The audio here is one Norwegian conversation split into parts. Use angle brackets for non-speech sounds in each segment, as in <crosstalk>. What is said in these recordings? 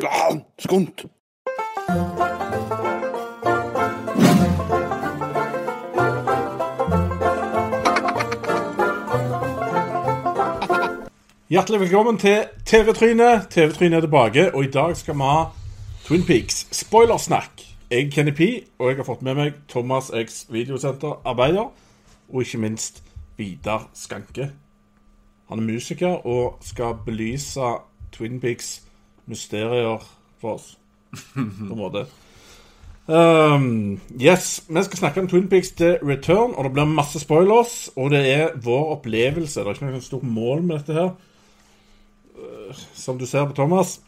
Ja, skunt. Hjertelig velkommen til TV-trynet. TV-trynet er tilbake, og i dag skal vi ha Twin Peaks spoilersnakk. Jeg er Kenny P, og jeg har fått med meg Thomas X Videosenter-arbeider, og ikke minst Vidar Skanke. Han er musiker og skal belyse Twin Peaks mysterier for oss, på en måte. Um, yes, Vi skal snakke om Twin Peaks The Return, og det blir masse spoilers. Og det er vår opplevelse. Det er ikke noe stort mål med dette her som du ser på Thomas.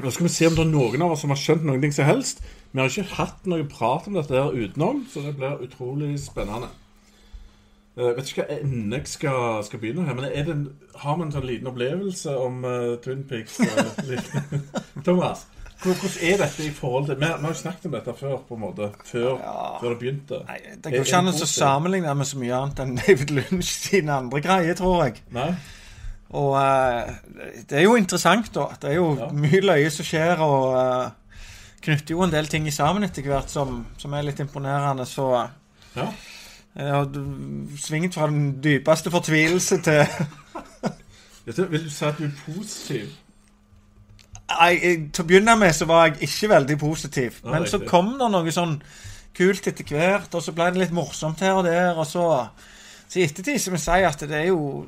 Nå skal vi se om det er noen av oss som har skjønt noen ting som helst. Vi har ikke hatt noe prat om dette her utenom, så det blir utrolig spennende. Jeg vet ikke hva ende jeg skal, skal begynne her, men en, har vi en sånn liten opplevelse om uh, Twin Peaks? <laughs> Uh, <laughs> Thomas, hvordan er dette i forhold til Vi, vi har jo snakket om dette før, på en måte. Før, før det begynte. Nei, Det går ikke an å sammenligne med så mye annet enn David Lunch sine andre greier, tror jeg. Nei? Og uh, det er jo interessant, da. Det er jo Ja. mye løye som skjer, og uh, knytter jo en del ting i sammen etter hvert som, som er litt imponerende. Så uh, Ja. Jeg har svingt fra den dypeste fortvilelse til du, vil du si at du er positiv? Nei, jeg- til å begynne med så var jeg ikke veldig positiv. Ja, Men så kom det noe sånn kult etter hvert, og så ble det litt morsomt her og der, og så Så i ettertid så må jeg si at det er jo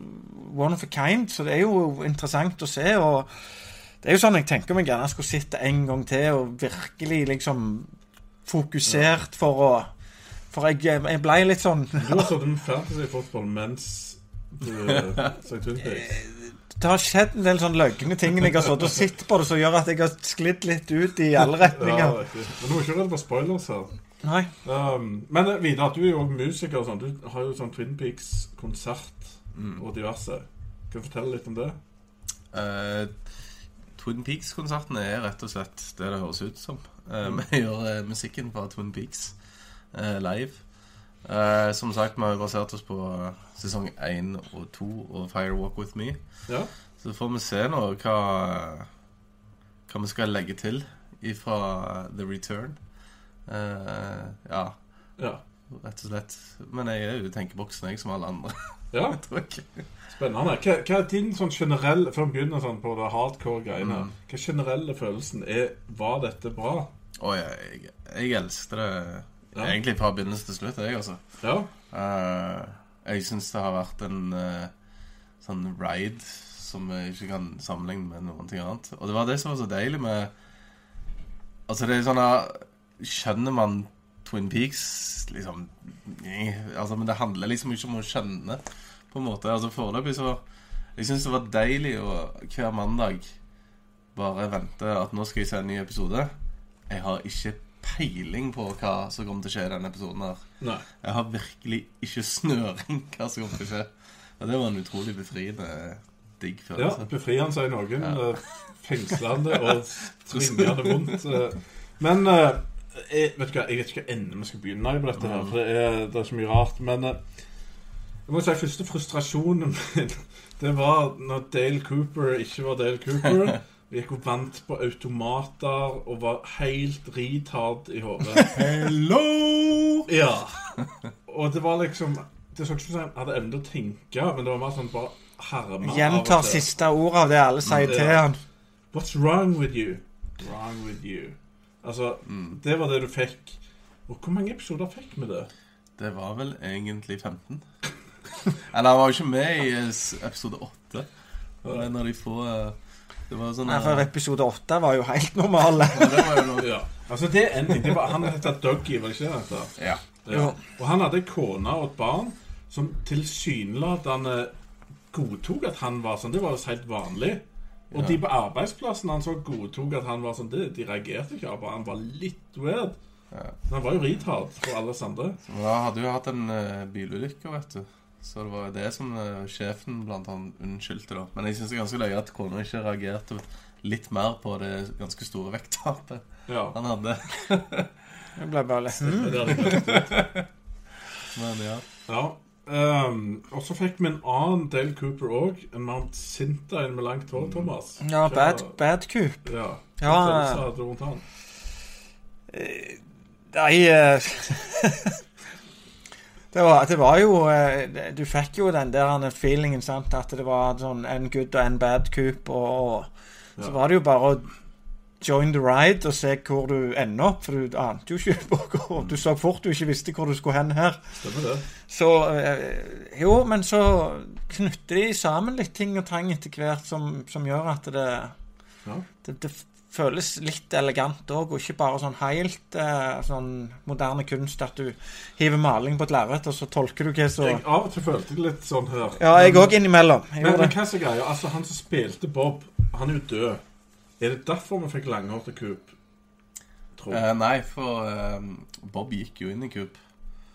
one of a kind, så det er jo interessant å se. og det er jo sånn jeg tenker om jeg gjerne skulle sett det en gang til og virkelig liksom fokusert for å For jeg, jeg ble litt sånn Du har sittet med fantasy-fotball mens du uh, så Twin Peaks. Det har skjedd en del sånn løgne ting jeg har sittet og sett på det, som gjør at jeg har sklidd litt ut i alle retninger. Ja, Men du er ikke redd for spoilers her. Nei. Um, men eh, Vidar, du er jo også musiker. og sånn. Du har jo sånn Twin Peaks-konsert og diverse. Kan du fortelle litt om det? Uh, Twin Peaks-konsertene er rett og slett det det høres ut som. Eh, Vi gjør uh, musikken fra Twin Peaks eh, live. Eh, som sagt, vi har basert oss på eh, sesong 1 og 2 og Fire Walk With Me. Ja. Så får vi se nå hva, hva vi skal legge til ifra The Return. Eh, ja, Ja. rett og slett. Men jeg er jo i tenkeboksen, jeg, som alle andre. ja. <laughs> Spennende. Hva, hva er din sånn generelle Før vi begynner sånn på det hardcore-greiene, Mm. hva er generelle følelsen er Var dette bra? Å, jeg, jeg elsket det Ja. egentlig fra begynnelse til slutt, jeg, altså. Ja. Uh, jeg syns det har vært en uh, sånn ride som jeg ikke kan sammenligne med noen ting annet. Og det var det som var så deilig med Altså, det er sånn Skjønner man Twin Peaks, liksom eh, Altså, men det handler liksom ikke om å skjønne, på en måte. Altså, foreløpig så Jeg syns det var deilig å hver mandag bare vente at nå skal jeg se en ny episode. Jeg har ikke peiling på hva som kommer til å skje i denne episoden her. Nei. Jeg har virkelig ikke snøring hva som kommer til å skje. Og det var en utrolig befriende digg følelse. Ja, befriende, seg noen. Ja. eh, Fengslende og tvingende vondt. eh. Men eh, jeg, vet hva, jeg vet ikke hva ende vi skal begynne i på dette. her For det er, det er så mye rart. Men jeg må si første frustrasjonen min <laughs> Det var når Dale Cooper ikke var Dale Cooper. <laughs> Vi gikk og vant på automater og var helt retard i hodet. <laughs> Hello! Ja. Og det var liksom Det så ikke ut som han hadde evne til å tenke, men det var mer sånn bare herme. av Gjentar siste ordet av det alle sier Ja. til han. What's wrong with you? Wrong with you. Altså, det var det du fikk. Og hvor mange episoder fikk vi det? Det var vel egentlig 15. Eller han var jo ikke med i episode 8. en når de får eh, Det var sånn Nei, for eh, episode åtte var jo helt normale. Det var jo noe Ja. Altså, det er en ting. Det var, han heter Dougie, var det ikke det han? Ja. Ja. Og han hadde en kone og et barn som tilsynelatende godtok at han var sånn. Det var jo helt vanlig. Og Ja. de på arbeidsplassen han så godtok at han var sånn, det, de reagerte ikke. Bare han var litt weird. Ja. Men han var jo retard for alle andre. Da hadde jo hatt en uh, bilulykke, vet du. Så det var jo det som uh, sjefen blant annet unnskyldte, da. Men jeg syns det er ganske løye at kona ikke reagerte litt mer på det ganske store vekttapet Ja. han hadde. <laughs> Jeg ble bare lei ut. <laughs> Men ja. Ja. Um, og så fikk vi en annen Dale Cooper òg. En Mount Sinta en med langt hår, Thomas. Ja, Hva- Bad, bad Coop. Ja. Ja, Hva sa hadde du rundt han? Nei eh, <laughs> det, var, det var jo eh, Du fikk jo den der feelingen, sant, at det var sånn en good og en bad Coop, og, og så Ja. var det jo bare å join the ride og se hvor du ender opp, for du ante jo ikke hvor Du så fort du ikke visste hvor du skulle hen her. Stemmer det? Så eh, Jo, men så knytter de sammen litt ting og tang etter hvert som, som gjør at det, Ja. det, det føles litt elegant òg, og ikke bare sånn helt eh, sånn moderne kunst at du hiver maling på et lerret, og så tolker du hva som Jeg av og til følte det litt sånn her. Ja, jeg òg innimellom. Jeg Men, men hva hva er så greia? Altså, han som spilte Bob, han er jo død. Er det derfor vi fikk langhårete Coop? Tror jeg. Eh, nei, for eh, Bob gikk jo inn i Coop.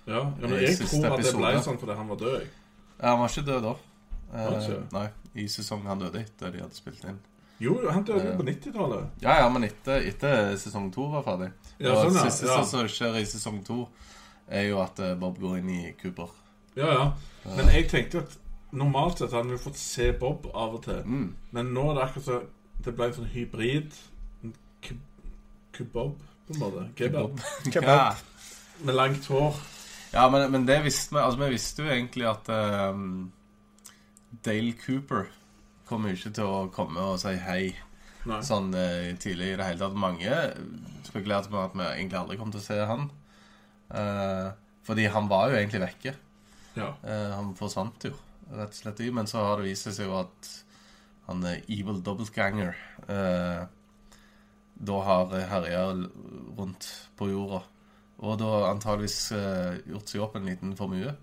Ja, ja, men jeg tror at det ble sånn fordi han var død. Ja, han var ikke død da. Eh, nei, i sesongen han døde etter de hadde spilt inn. Jo, han døde jo på 90-tallet. Ja, ja, men etter, etter sesong to var ferdig. Ja, og sånn, ja. siste Ja. som skjer i sesong to, er jo at eh, Bob går inn i Cooper. Ja, ja. Men jeg tenkte at normalt sett hadde vi fått se Bob av og til. Mm. Men nå er det akkurat så Det ble en sånn hybrid. Kubob, på en måte. Kebab. <laughs> Ja. Med langt hår. Ja, men, men det visste vi Altså, vi visste jo egentlig at um, Dale Cooper kommer jo ikke til å komme og si hei Nei. sånn eh, tidlig i det hele tatt. Mange spekulerte på at vi egentlig aldri kom til å se han. Eh, fordi han var jo egentlig vekke. Ja. Eh, han forsvant jo, rett og slett. Men så har det vist seg jo at han er evil doubleganger eh, da har herja rundt på jorda. Og da antageligvis eh, gjort seg opp en liten formue.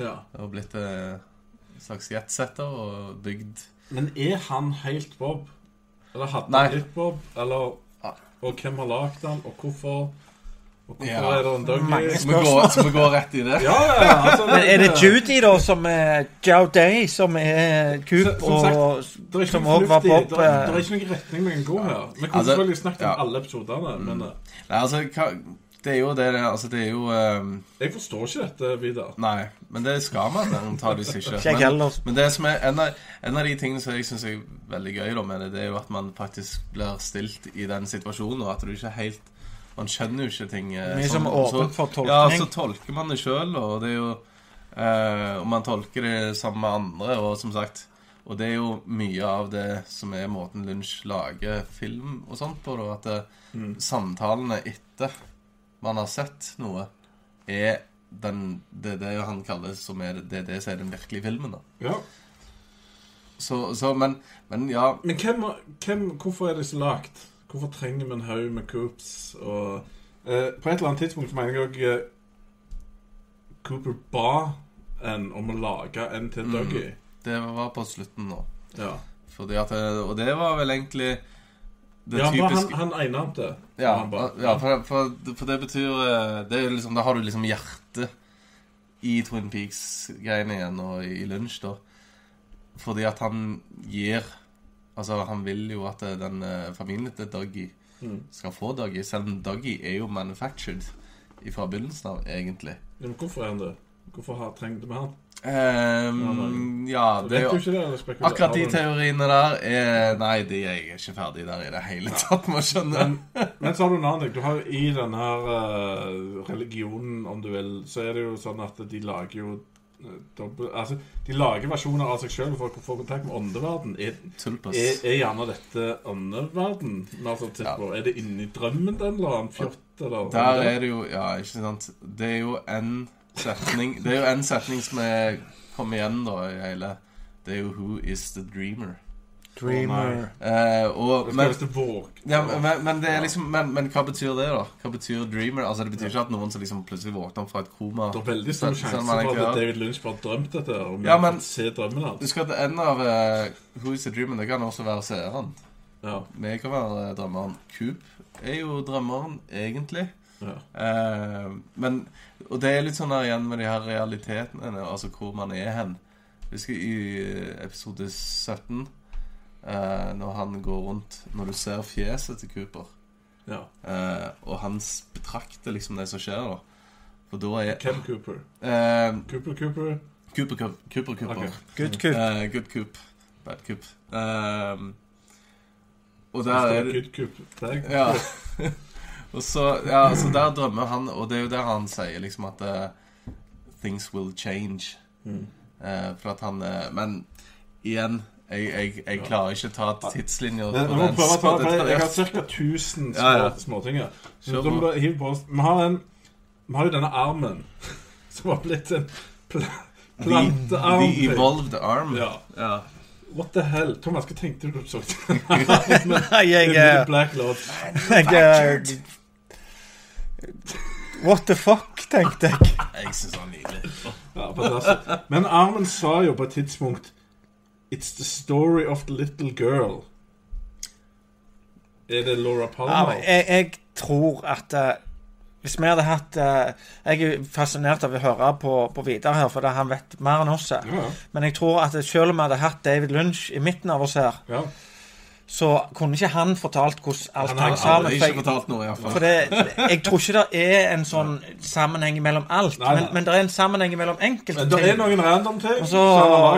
ja. Og blitt eh, en slags jetsetter og bygd Men er han helt Bob? Eller hadde Nei. han blitt Bob? Eller Og hvem har lagd han, og hvorfor? Og hvorfor Ja. er det en Dougie? Skal vi gå, skal vi gå rett i det? Ja, ja, ja. Altså, Men er det Judy, da, som er Jow Day, som er Coop, og som òg var. Bob Det er, eh, ikke noen retning vi kan gå her. Vi kunne Altså, selvfølgelig snakket om alle episodene, men eh, Nei, altså, hva, det er jo det det Altså, det er jo um... jeg forstår ikke dette, Vidar. Nei, men det skal man antakeligvis ikke. <laughs> Men, men det som er en av, en av de tingene som jeg syns er veldig gøy da med det, det er jo at man faktisk blir stilt i den situasjonen, og at du ikke helt Man skjønner jo ikke ting eh, Mye som er så- åpent for Ja, så tolker man det sjøl, og det er jo uh, Og man tolker det sammen med andre, og som sagt Og det er jo mye av det som er måten Lunsj lager film og sånt på, da, at mm. samtalene etter man har sett noe, er den, det det han kaller som er, det det som er den virkelige filmen. da Ja. Så, så men, men ja Men hvem, hvem, hvorfor er det så lagt? Hvorfor trenger vi en haug med Coops? Og, eh, på et eller annet tidspunkt mener jeg òg eh, Cooper ba en om å lage en til Mm. Det var på slutten nå. Ja. Fordi at, det- og det var vel egentlig det ja, typiske han, han einarmte. Ja, ja for, for, for det betyr eh, det liksom, Da har du liksom hjertet i Twin Peaks-greiene igjen og i lunsj, da. Fordi at han gir Altså, han vil jo at eh, den eh, familien til Dougie Mm. skal få Dougie, selv om Dougie er jo manufactured fra begynnelsen av, egentlig. Men hvorfor er han det? Hvorfor har, trengte vi han? Um, ja, det er jo det? Akkurat de teoriene der er Nei, de er jeg ikke ferdig der i det hele tatt, må skjønne. Men, men så har du en annen ting. Du har jo I denne her eh, religionen, om du vil, så er det jo sånn at de lager jo eh, dobbel, altså, De lager versjoner av seg sjøl for å få kontakt med åndeverden. Er, er, er gjerne dette åndeverden? Altså, Ja. Er det inni drømmen den, eller annen fjott? Eller, Der er det jo Ja, ikke sant. Det er jo en setning Det er jo en setning som er kom igjen da i hele Det er jo 'Who is the dreamer'? Dreamer. Eh, og, men, ja, men, men, det er liksom, men, men hva betyr det, da? Hva betyr 'dreamer'? Altså Det betyr ikke at noen som liksom plutselig våkner fra et koma Det er veldig stor sjanse for at. David Lynch bare drømte dette. Om Ja, men- se drømmen hans. Husk at en av uh, 'Who is the dreamer'? Det kan også være seeren. Ja, Vi kan være eh, drømmeren. Coop er jo drømmeren, egentlig. ja. Eh, men Og det er litt sånn her igjen med de her realitetene, altså hvor man er hen. Husker i eh, episode 17, eh, når han går rundt Når du ser fjeset til Cooper, ja. eh, og han betrakter liksom det som skjer, da. For da er Ken Cooper. eh, Cooper Cooper. Cooper, Cooper, Cooper. Cooper. Okay. Good coop. Eh, good Coop. Bad Coop. Ehm, og der er det Good Coop. Tag. Ja. <laughs> og så, ja, så der drømmer han, og det er jo der han sier liksom at uh, Things will change. Mm. Uh, for at han uh, Men igjen, jeg, jeg, jeg klarer ikke å ta tidslinja Men på den prøve ta så Jeg har ca. 1000 små, Ja, ja. oss. Vi har, en, vi har jo denne armen <laughs> som har blitt en pl The, plantearm. the evolved arm. Ja. ja. What the hell? Thomas, hva tenkte du da du så <laughs> det? Nei, jeg, Black Lodge. What the fuck, tenkte jeg. <laughs> Jeg syns han er nydelig. Ja, fantastisk. Men armen sa jo på et tidspunkt It's the story of the little girl. Er det Laura Palmer? Ja, jeg, jeg tror at uh, hvis vi hadde hatt uh, Jeg er fascinert av å høre på, på Vidar her, for det, han vet mer enn oss. Ja, Men jeg tror at selv om vi hadde hatt David Lunch i midten av oss her, ja. Så kunne ikke han fortalt hvordan alt Han har hang sammen. For ikke jeg, fortalt noe, iallfall. for det, jeg tror ikke det er en sånn sammenheng mellom alt, Nei, nei. Men, men det er en sammenheng mellom enkelte Men det er noen random ting. Og så-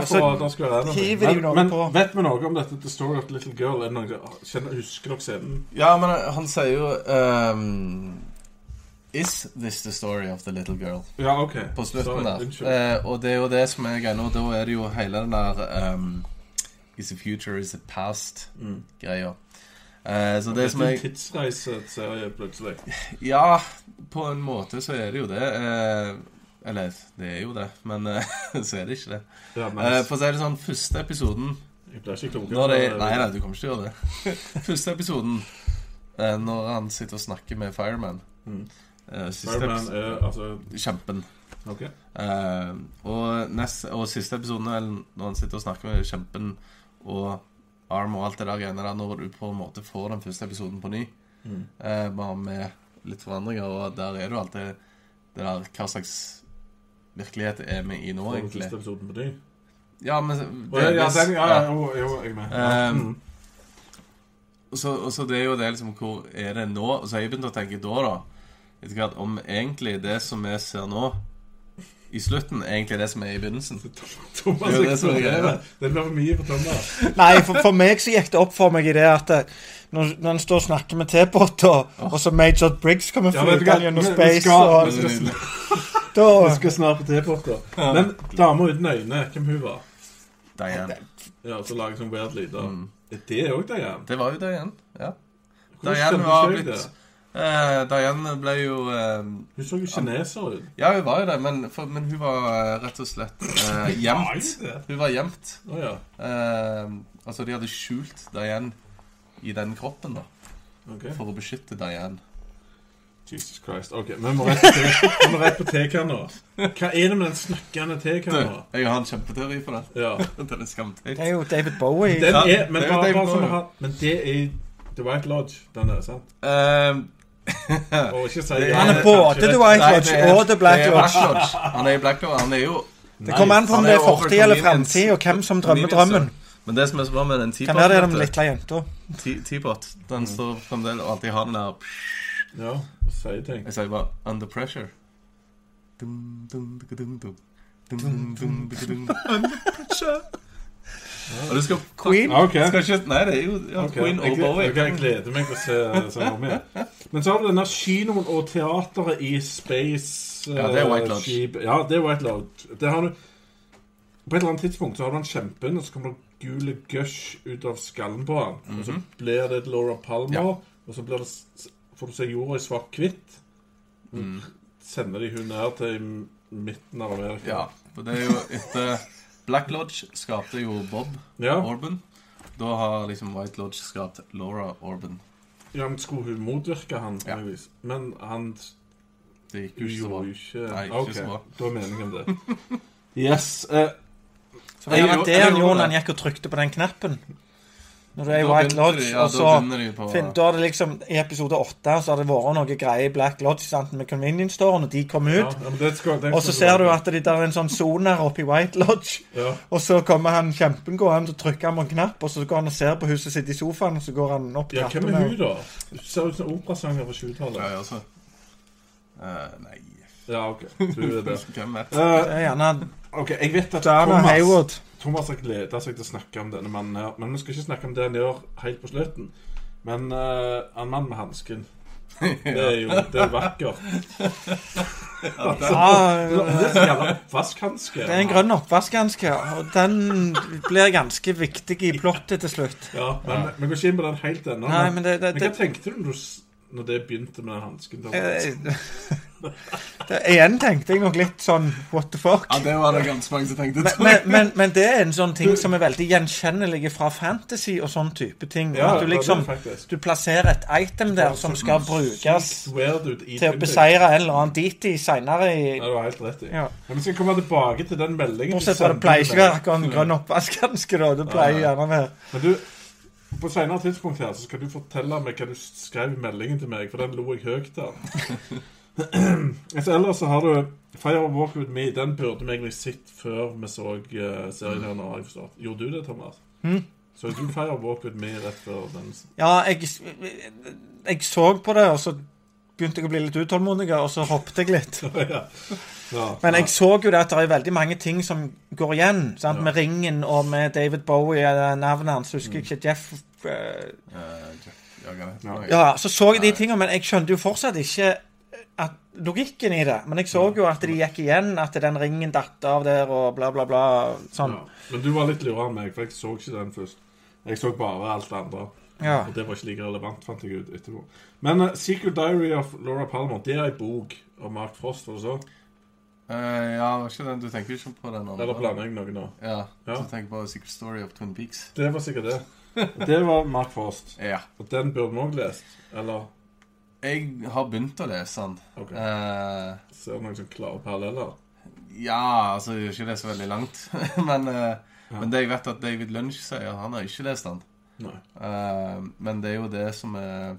så så ting. hiver de noe men på. vet vi noe om dette The Story of the Little Girl? Er det noe, kjenner, husker dere scenen? Ja, men han sier jo um, Is this the story of the little girl? Ja, OK. På slutten Sorry, der. Eh, og det er jo det som er greia nå. Da er det jo hele den der um, Is it future, is it past-greia. Eh, så det som er en tidsreiseserie plutselig. <laughs> Ja, på en måte så er det jo det. Eh, eller, det er jo det, men eh, <laughs> så er det ikke det. Ja, men Eh, for å si det sånn, første episoden jeg blir ikke klokere. når det, Nei, nei, du kommer ikke til å gjøre det. <laughs> første episoden, eh, når han sitter og snakker med Fireman Mm. eh, siste Fireman episode, er altså Kjempen. OK. Eh, og, nest, og siste episoden er når han sitter og snakker med Kjempen og Arm og alt det der greiene der, når du på en måte får den første episoden på ny, Mm. eh, bare med litt forandringer, og der er du alltid det der Hva slags virkelighet er vi i nå, For den egentlig? første episoden på ny. Ja, men Å, ja, ja, delvis, ja, ja, jo, jo, jeg er med. Ja. Um, Mm. Og så, og så det er jo det liksom Hvor er det nå? Og så har jeg begynt å tenke da, da etter hvert Om egentlig det som vi ser nå, i slutten, er egentlig det som er i begynnelsen. <laughs> Thomas Det er det som er greia. Det blir for mye for Thomas. <laughs> Nei, for, for meg så gikk det opp for meg i det at eh, når, når han står og snakker med T-båter, og så Major Briggs kommer Ja, du flygende gjennom Vi- vi space, skal- og vi skal- <laughs> da Vi skal snart på T-porter. Men dama uten øyne, hvem hun var? Diane. Ja, så lager sånn weird lyder. Mm. Er det òg Diane? Det var jo Diane. Ja. Hvordan Diane var blitt det? Eh, Diane ble jo eh, Hun så jo kineser ut. Ja, hun var jo det, men, for, men hun var eh, rett og slett eh, gjemt. Hun var gjemt. Å ja. Eh, altså, de hadde skjult Diane i den kroppen, da. Ok. For å beskytte Diane. Jesus Christ. Ok, Vi må rett på te- vi må rett på tekanna. Hva er det med den snakkende Du, tekanna? jeg har en kjempeteori på det. Ja. <laughs> Den er skamteit. Det er jo David Bowie. Den Ja, er, men, det er jo bare, David bare sånn å Bowie. ha, men det er The White Lodge, den er, sant? Ehm, <laughs> Han er både The. White Lodge og The Black Lodge. Han er i Black Lodge. Han er jo Det kommer an på om det er fortid eller fremtid, og hvem som drømmer drømmen. Men det som er så bra med den Kan være det er den lille jenta. T-pot, den står fremdeles og alltid har den der Ja, si ting. Jeg sier bare 'under pressure'. Dum, dum, dum, dum, dum. Dum, dum, dum, dum, dum. Og du skal <laughs> Queen. Okay. Skal ikke Nei, det er jo ja, okay. Queen og Bowie. ok, jeg gleder meg til å se seg om igjen. Men så har du denne kinoen og teateret i Space Ja, det er White Lodge. Skip. Ja, det er White Lodge. Det har du På et eller annet tidspunkt så har du en kjempen, og så kommer det gule gush ut av skallen på han. Og så blir det Laura Palmer, Mhm. Ja. og så blir det, får du se jorda i svart-hvitt. Mm. Sender de hun ned til midten av Amerika. Ja, for det er jo etter Black Lodge skapte jo Bob Ja. Orban. Da har liksom White Lodge skapt Laura Orban. ja, men skulle hun motvirke han? Ja. Men han Det gikk jo ikke så bra. ikke Nei, ikke Ok, så bra. Da er meningen om det. <laughs> Yes. Uh, det var det han gikk og trykte på den knappen. Når du er i White Lodge, de- ja, og så da, de på fin, Da er det liksom I episode åtte så har det vært noe greier i Black Lodge sant, med convenience store, og de kom ut. ja, det skal, det Og så ser du at det der er en sånn sone oppe i White Lodge. ja. Og så kommer han kjempen gående og trykker han på en knapp, og så går han og ser på huset sitt i sofaen, og så går han opp ja, hvem er hun, da? Hun ser ut som operasanger fra 20-tallet. Ja, altså. Eh, nei Ja, OK. Du er det. <laughs> Hvem vet? Det Eh, er gjerne OK, jeg vet at Dana Thomas, Hayward. Thomas har gleda seg til å snakke om denne mannen her. Men vi skal ikke snakke om det han gjør helt på slutten. Men uh, en mann med hansken Det er jo det er vakkert. Altså, Ja, det er så jævla oppvaskhanske. det er en grønn oppvaskhanske, og den blir ganske viktig i plottet til slutt. Ja, men vi går ikke inn på den helt ennå. Men, men det, det, men hva tenkte du når, du når det begynte med den hansken? Eh, <laughs> det Igjen tenkte jeg nok litt sånn what the fuck. Ja, det var det ganske mange som tenkte. Men, men, men, men det er en sånn ting som er veldig gjenkjennelig fra fantasy og sånn type ting. Ja, at du liksom det. Du plasserer et item der som skal brukes til å beseire en eller annen DT seinere i Ja, du har helt rett i. Ja. Men vi skal komme tilbake til den meldingen. Bortsett fra det pleier ikke å være grønn oppvaskhanske, <laughs> da. Det pleier gjerne å være Men du, på senere tidspunkt her så skal du fortelle meg hva du skrev i meldingen til meg, for den lo jeg høyt av. <laughs> altså, ellers så har du Fire Walk With Me. Den burde vi egentlig sett før vi så eh, serien her nå, har jeg forstått. Gjorde du det, Thomas? Mm? Så du Fire Walk With Me rett før den Ja, jeg, jeg så på det, og så begynte jeg å bli litt utålmodig, og så hoppet jeg litt. <laughs> Men jeg så jo det at det er veldig mange ting som går igjen. Sant? Ja. Med ringen og med David Bowie, eh, navnet hans, husker jeg ikke Jeff eh, Eh. Ja, så så jeg de tingene, men jeg skjønte jo fortsatt ikke at logikken i det. Men jeg så jo at de gikk igjen, at den ringen datt av der, og bla, bla, bla. Sånn. Ja. Men du var litt lurere enn meg, for jeg så ikke den først. Jeg så bare alt det andre. Ja. Og det var ikke like relevant, fant jeg ut etterpå. Men uh, Secret Diary of Laura Palmer, det er ei bok av Mark Frost, var det så? Eh, ja, var ikke den Du tenker ikke på den andre? Eller blander jeg noe nå? Ja, Ja. du tenker på Secret Story of Twin Peaks. Det var sikkert det. <laughs> Det var Mark Frost. Ja. Og den burde vi òg lest. Eller Jeg har begynt å lese den. OK. Uh, Ser du noen sånn klare paralleller? ja, altså gjør ikke det så veldig langt. <laughs> men, uh, Ja. men det jeg vet at David Lunch sier, han har ikke lest den. Nei. Eh, men det er jo det som er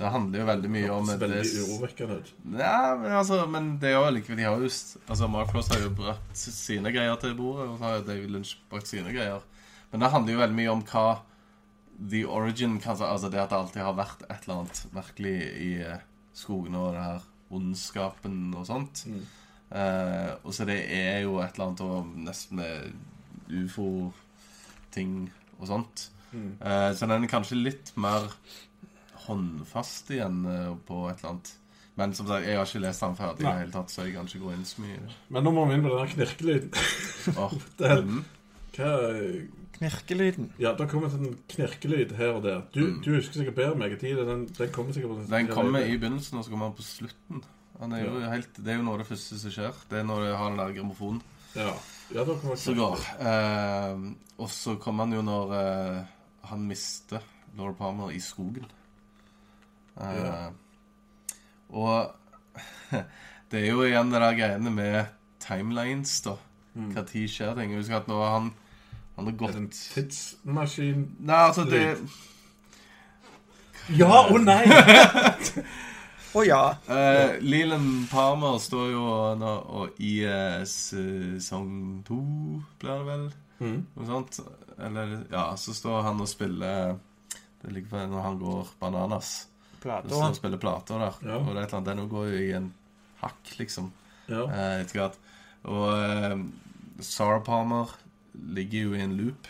Det handler jo veldig mye om Det veldig urovekkende ut. Ja, men altså Men det er jo likevel De har jo Altså Mark Ross har jo brakt sine greier til bordet, og så har David Lynch brakt sine greier. Men det handler jo veldig mye om hva The origin kanskje, Altså det at det alltid har vært et eller annet merkelig i eh, skogene og det her ondskapen og sånt. Mm. Eh, og så det er jo et eller annet og nesten med ufo-ting og sånt. Mm. Eh, så den er kanskje litt mer håndfast igjen eh, på et eller annet. Men som sagt, jeg har ikke lest den ferdig i Nei. det hele tatt, så jeg kan ikke gå inn så mye. Men nå må vi inn på den der knirkelyden. Oh. <laughs> Er- mm. Hva Knirkelyden. Ja, det kommer en knirkelyd her og der. Du, Mm. du husker sikkert bedre enn meg. Tid, den, den kommer sikkert på Den kommer i begynnelsen, og så kommer den på slutten. Den er jo helt, det er jo noe av det første som skjer. Det er når du har den der grammofonen Ja, ja da kommer som går. Eh, og så kommer han jo når eh, han mister Laura Palmer i skogen. Eh, Ja. Og <laughs> det er jo igjen det der greiene med timelines, da. Mm. Hva tid skjer ting. Husk at nå har han Han har Er en tidsmaskin Nei, altså, det Ja og nei! <laughs> Å ja. Uh, Leland Palmer står jo nå og i eh, sesong to, blir det vel? Mm. Noe sånt. Eller Ja, så står han og spiller Det ligger på når han går bananas. Så Hvis han spiller plater der. Ja. Og det er et eller annet Den går jo i en hakk, liksom, Ja. eh, etter hvert. Og eh, Sarah Palmer ligger jo i en loop.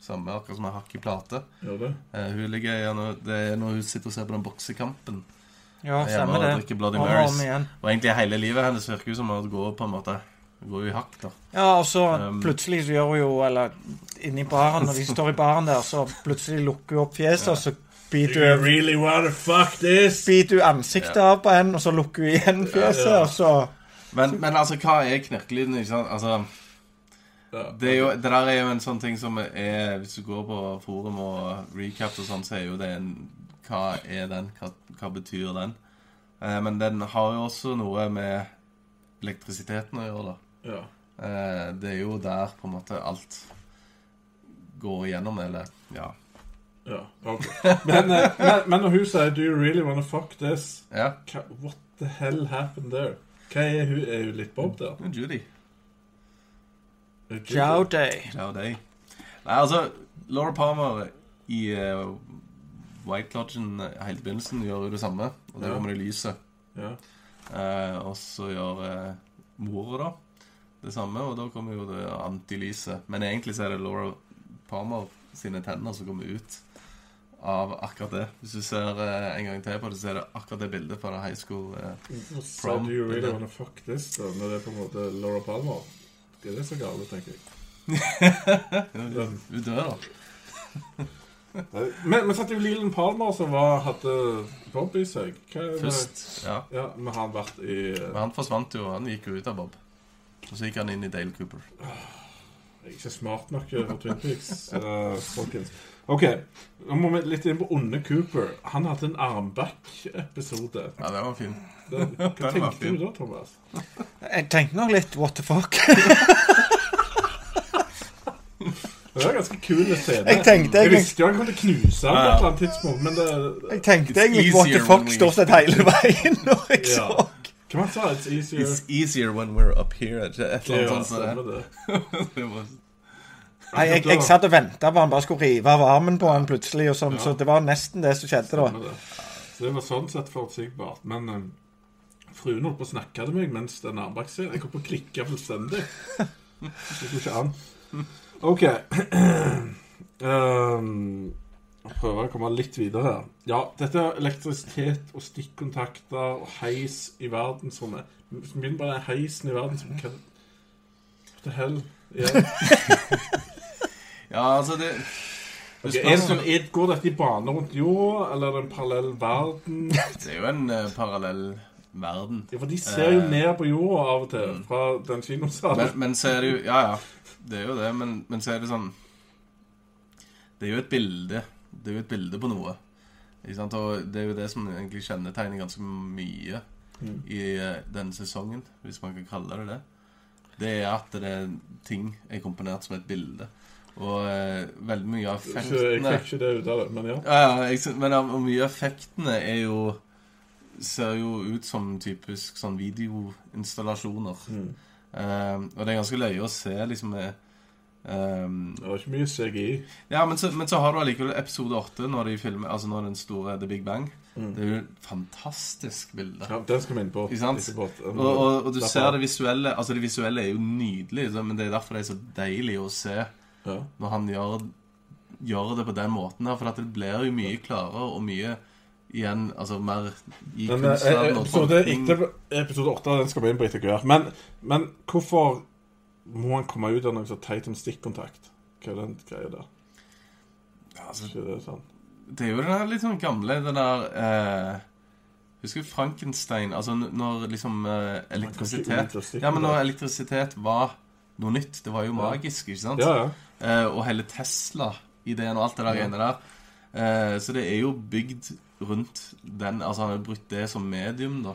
Samme akkurat som en hakk i plate. Eh, hun ligger gjerne Det er når hun sitter og ser på den boksekampen. Ja, stemmer det. og Marys. om igjen. Og egentlig hele livet hennes virker som at det går på en måte Gå i hakk, da. Ja, og så Um, plutselig så gjør hun jo Eller inni baren, når de står i baren der, så plutselig lukker hun opp fjeset, og så biter You really wanna fuck this? Biter du ansiktet av på en, og så lukker du igjen fjeset, og så Men, men altså, hva er knirkelyden? Ikke sant? Altså, det, er jo, det der er jo en sånn ting som er Hvis du går på forum og recap og sånn, så er jo det en Hva er den? Hva, hva betyr den? Eh, men den har jo også noe med elektrisiteten å gjøre, da. ja. Eh, det er jo der på en måte alt går igjennom, eller Ja. Ja. okay. <laughs> Men, eh, men, men når hun sier 'Do you really wanna fuck this', ja. hva, what the hell happened there? Hva er hun? Er hun litt bob der? Judy. Er hun Ciao Judy? day. Nei, altså, Laura Palmer i uh, White Lodgen eh, helt i begynnelsen gjør jo det samme. Og det Ja. kommer det lyset. Ja. Uh, og så gjør uh, mora da det samme, og da kommer jo det antilyset. Men egentlig så er det Laura Palmer sine tenner som kommer ut av akkurat det. Hvis du ser eh, en gang til på det, så er det akkurat det bildet fra high school. Eh. So do you really wanna fuck this, da? Når det er på en måte Laura Palmer? Det er det så galt, tenker jeg. <laughs> Du dør, da. Men, men satt jo Leland Palmer som var, hadde Bob i seg. Først. Ja. Ja, men han vært i Men han forsvant jo. Han gikk jo ut av Bob. Og så gikk han inn i Dale Cooper. Jeg er ikke smart nok for Twin Peaks, eh, folkens. OK, nå må vi litt inn på onde Cooper. Han hadde en armback-episode. Ja, det var fin. Det- Hva <laughs> tenkte fin. du da, Thomas? Jeg tenkte nok litt what the fuck. <laughs> Det var en ganske kul scene. Jeg tenkte Jeg jeg visste jo han kom til å knuse ham på et eller annet tidspunkt, men det Jeg tenkte egentlig what the fuck stort sett hele veien <laughs> når jeg Ja. så. Hva sa It's easier It's easier when we're up here. Et eller annet sånt Nei, jeg, jeg satt og venta på han bare skulle rive av armen på han plutselig, og sånn, så det var nesten det som skjedde da. Det. Så det var sånn sett forutsigbart. Men eh, fruen holdt på å snakke til meg mens den armbakscenen Jeg kom på å klikke fullstendig. Det går ikke an. OK. <clears throat> um, prøver å komme litt videre her. Ja, dette er elektrisitet og stikkontakter og heis i verdensrommet. Begynn bare heisen i verdensrommet. What the hell? Ja. <laughs> <laughs> ja, altså det Okay, er det sånn, er, går dette i bane rundt jorda, eller er det en parallell verden? <laughs> Det er jo en uh, parallell verden. Ja, for de ser jo Eh, ned på jorda av og til mm. fra den kinosalen. Men, men så er det jo Ja, ja. Det er jo det, men, men så er det sånn Det er jo et bilde. Det er jo et bilde på noe. Ikke sant? Og det er jo det som egentlig kjennetegner ganske mye Mm. i uh, denne sesongen, hvis man kan kalle det det. Det er at det er ting er komponert som et bilde. Og eh, veldig mye av effektene jeg fikk ikke det ut av det, men ja. Ja, ja, jeg, men ja, og mye av effektene er jo Ser jo ut som typisk sånn videoinstallasjoner. Mm. Eh, og det er ganske løye å se liksom ehm, Det var ikke mye CGI. Ja, men så, men så har du allikevel episode 8, når de filmer Altså når den store The Big Bang. Mm. Det er jo et fantastisk bilde. Ja, den skal vi inn på. Og, og, og du derfor. ser det visuelle Altså det visuelle er jo nydelig, men det er derfor det er så deilig å se Ja. når han gjør, gjør det på den måten her. For at det blir jo mye klarere og mye igjen Altså mer i Men eh, episode, etter, episode 8 den skal vi inn på etter hvert. Men, men hvorfor må han komme ut av noe så teit som stikkontakt? Hva er den greia der? Ja, altså, det sånn? Det er jo det der litt sånn gamle Den der eh, Husker Frankenstein? Altså når liksom eh, elektrisitet Ja, men når elektrisitet var noe nytt. Det var jo magisk, ikke sant? Ja, ja. Eh, og hele Tesla-ideen og alt det der Ja. der. Eh, så det er jo bygd rundt den Altså han har brukt det som medium, da.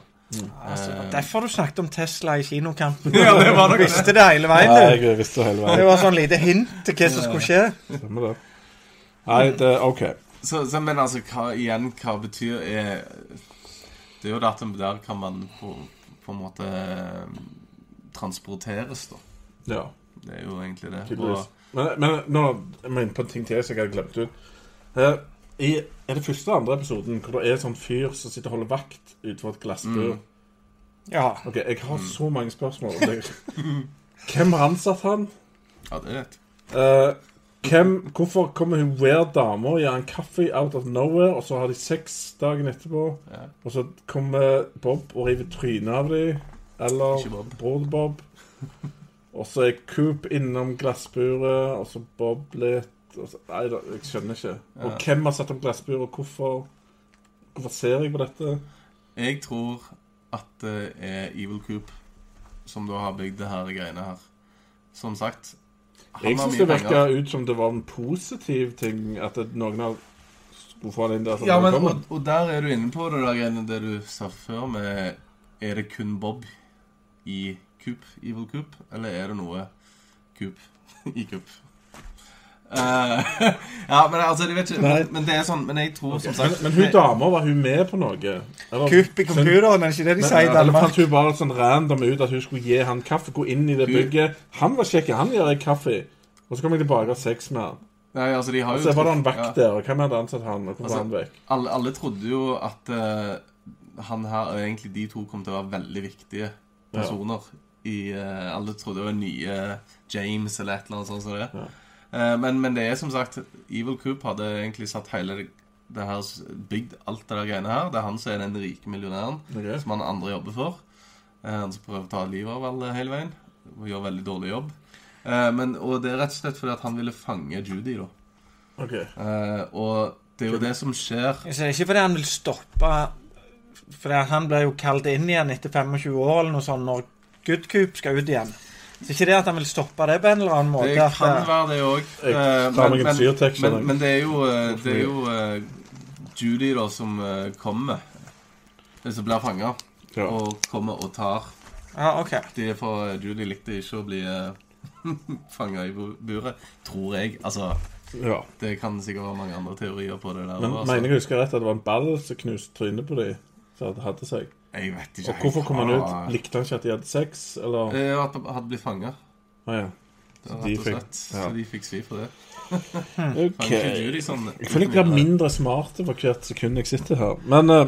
Altså, det Eh, derfor du snakket om Tesla i kinokampen. <laughs> Ja, det var nok Du visste det hele veien, Nei, du. jeg visste det hele Det var sånn lite hint til hva som skulle skje. Stemmer det. Nei, det OK. Så, så, men altså, hva, igjen, hva betyr er, Det er jo det at der kan man på, på en måte transporteres, da. Ja, Det er jo egentlig det. tydeligvis. Og, Men, men nå jeg vi inne på en ting til som jeg hadde glemt ut. Eh, I er det første og andre episoden hvor det er en sånn fyr som sitter og holder vakt utenfor et glassbur. Mm. Ja. Ok, Jeg har så mange spørsmål. <laughs> Hvem har ansatt han? ja, det er rett. Eh, hvem, hvorfor kommer hun weird dama og gir han kaffe out of nowhere, og så har de sex dagen etterpå? Ja. Og så kommer Bob og river trynet av dem. Eller Ikke Bob. Og så er Coop innom glassburet, og så Bob litt så, Nei jeg skjønner ikke. Og Ja. hvem har satt opp glassburet, og hvorfor Hvorfor ser jeg på dette? Jeg tror at det er Evil Coop som da har bygd det her greiene her. Som sagt han Jeg syns det virka ut som det var en positiv ting at noen har skulle få han inn der. Ja, men, og, og der er du inne på det der greiene det du sa før med Er det kun Bob i Coop, Evil Coop, eller er det noe Coop <laughs> i Coop? Uh, <laughs> ja, men altså, jeg vet ikke Nei. men, men det er sånn Men jeg tror som sagt men hun det- dama, var hun med på noe? Eller- Kupp i computeren, er det ikke det de Men, sier i Danmark? fant hun bare sånn random ut at hun skulle gi han kaffe? Gå inn i det Hun- bygget. Han var kjekk, han gir jeg kaffe. Og så kommer jeg tilbake og har sex med han. Nei, altså, de har jo så var det en vekk vakt ja. der, og hvem hadde ansatt han, og hvor Altså, var han vekk? alle, alle trodde jo at uh, han her, og egentlig de to kom til å være veldig viktige personer. I, uh, alle trodde det var nye James eller et eller annet sånt. som det. Ja. Uh, men, men det er som sagt Evil Coop hadde egentlig satt hele det, det her bygd alt det der greiene her. Det er han som er den rike millionæren okay. som han andre jobber for. Uh, han som prøver å ta livet av alle hele veien. Og gjør veldig dårlig jobb. Eh, men, og det er rett og slett fordi at han ville fange Judy, da. Ok. Eh, og det er jo det som skjer Så ikke fordi han vil stoppe Fordi han ble jo kalt inn igjen etter 25 år eller noe sånt når Good Coop skal ut igjen. Så ikke det at han vil stoppe det på en eller annen måte. Det kan eh, være det òg. Men, tar meg en syrtekst av men, men det er jo, eh, det er jo uh, Judy da som uh, kommer. Det som blir fanga. Ja. Og kommer og tar Ja, OK. de For eh, Judy likte ikke å bli <laughs> uh, fanga i bu- buret. Tror jeg. Altså, ja. det kan sikkert være mange andre teorier på det der. Men også. mener jeg husker rett at det var en ball som knuste trynet på dem? Som hadde seg. Jeg vet ikke Og hvorfor kom han ut? Likte han ikke at de hadde sex, eller? Eh, At de hadde blitt fanga. Ah, ja. Så de fikk- slett. ja. Så de fikk svi for det. <laughs> OK. Ikke Judy sånn Jeg føler jeg blir mindre smart for hvert sekund jeg sitter her. Men uh,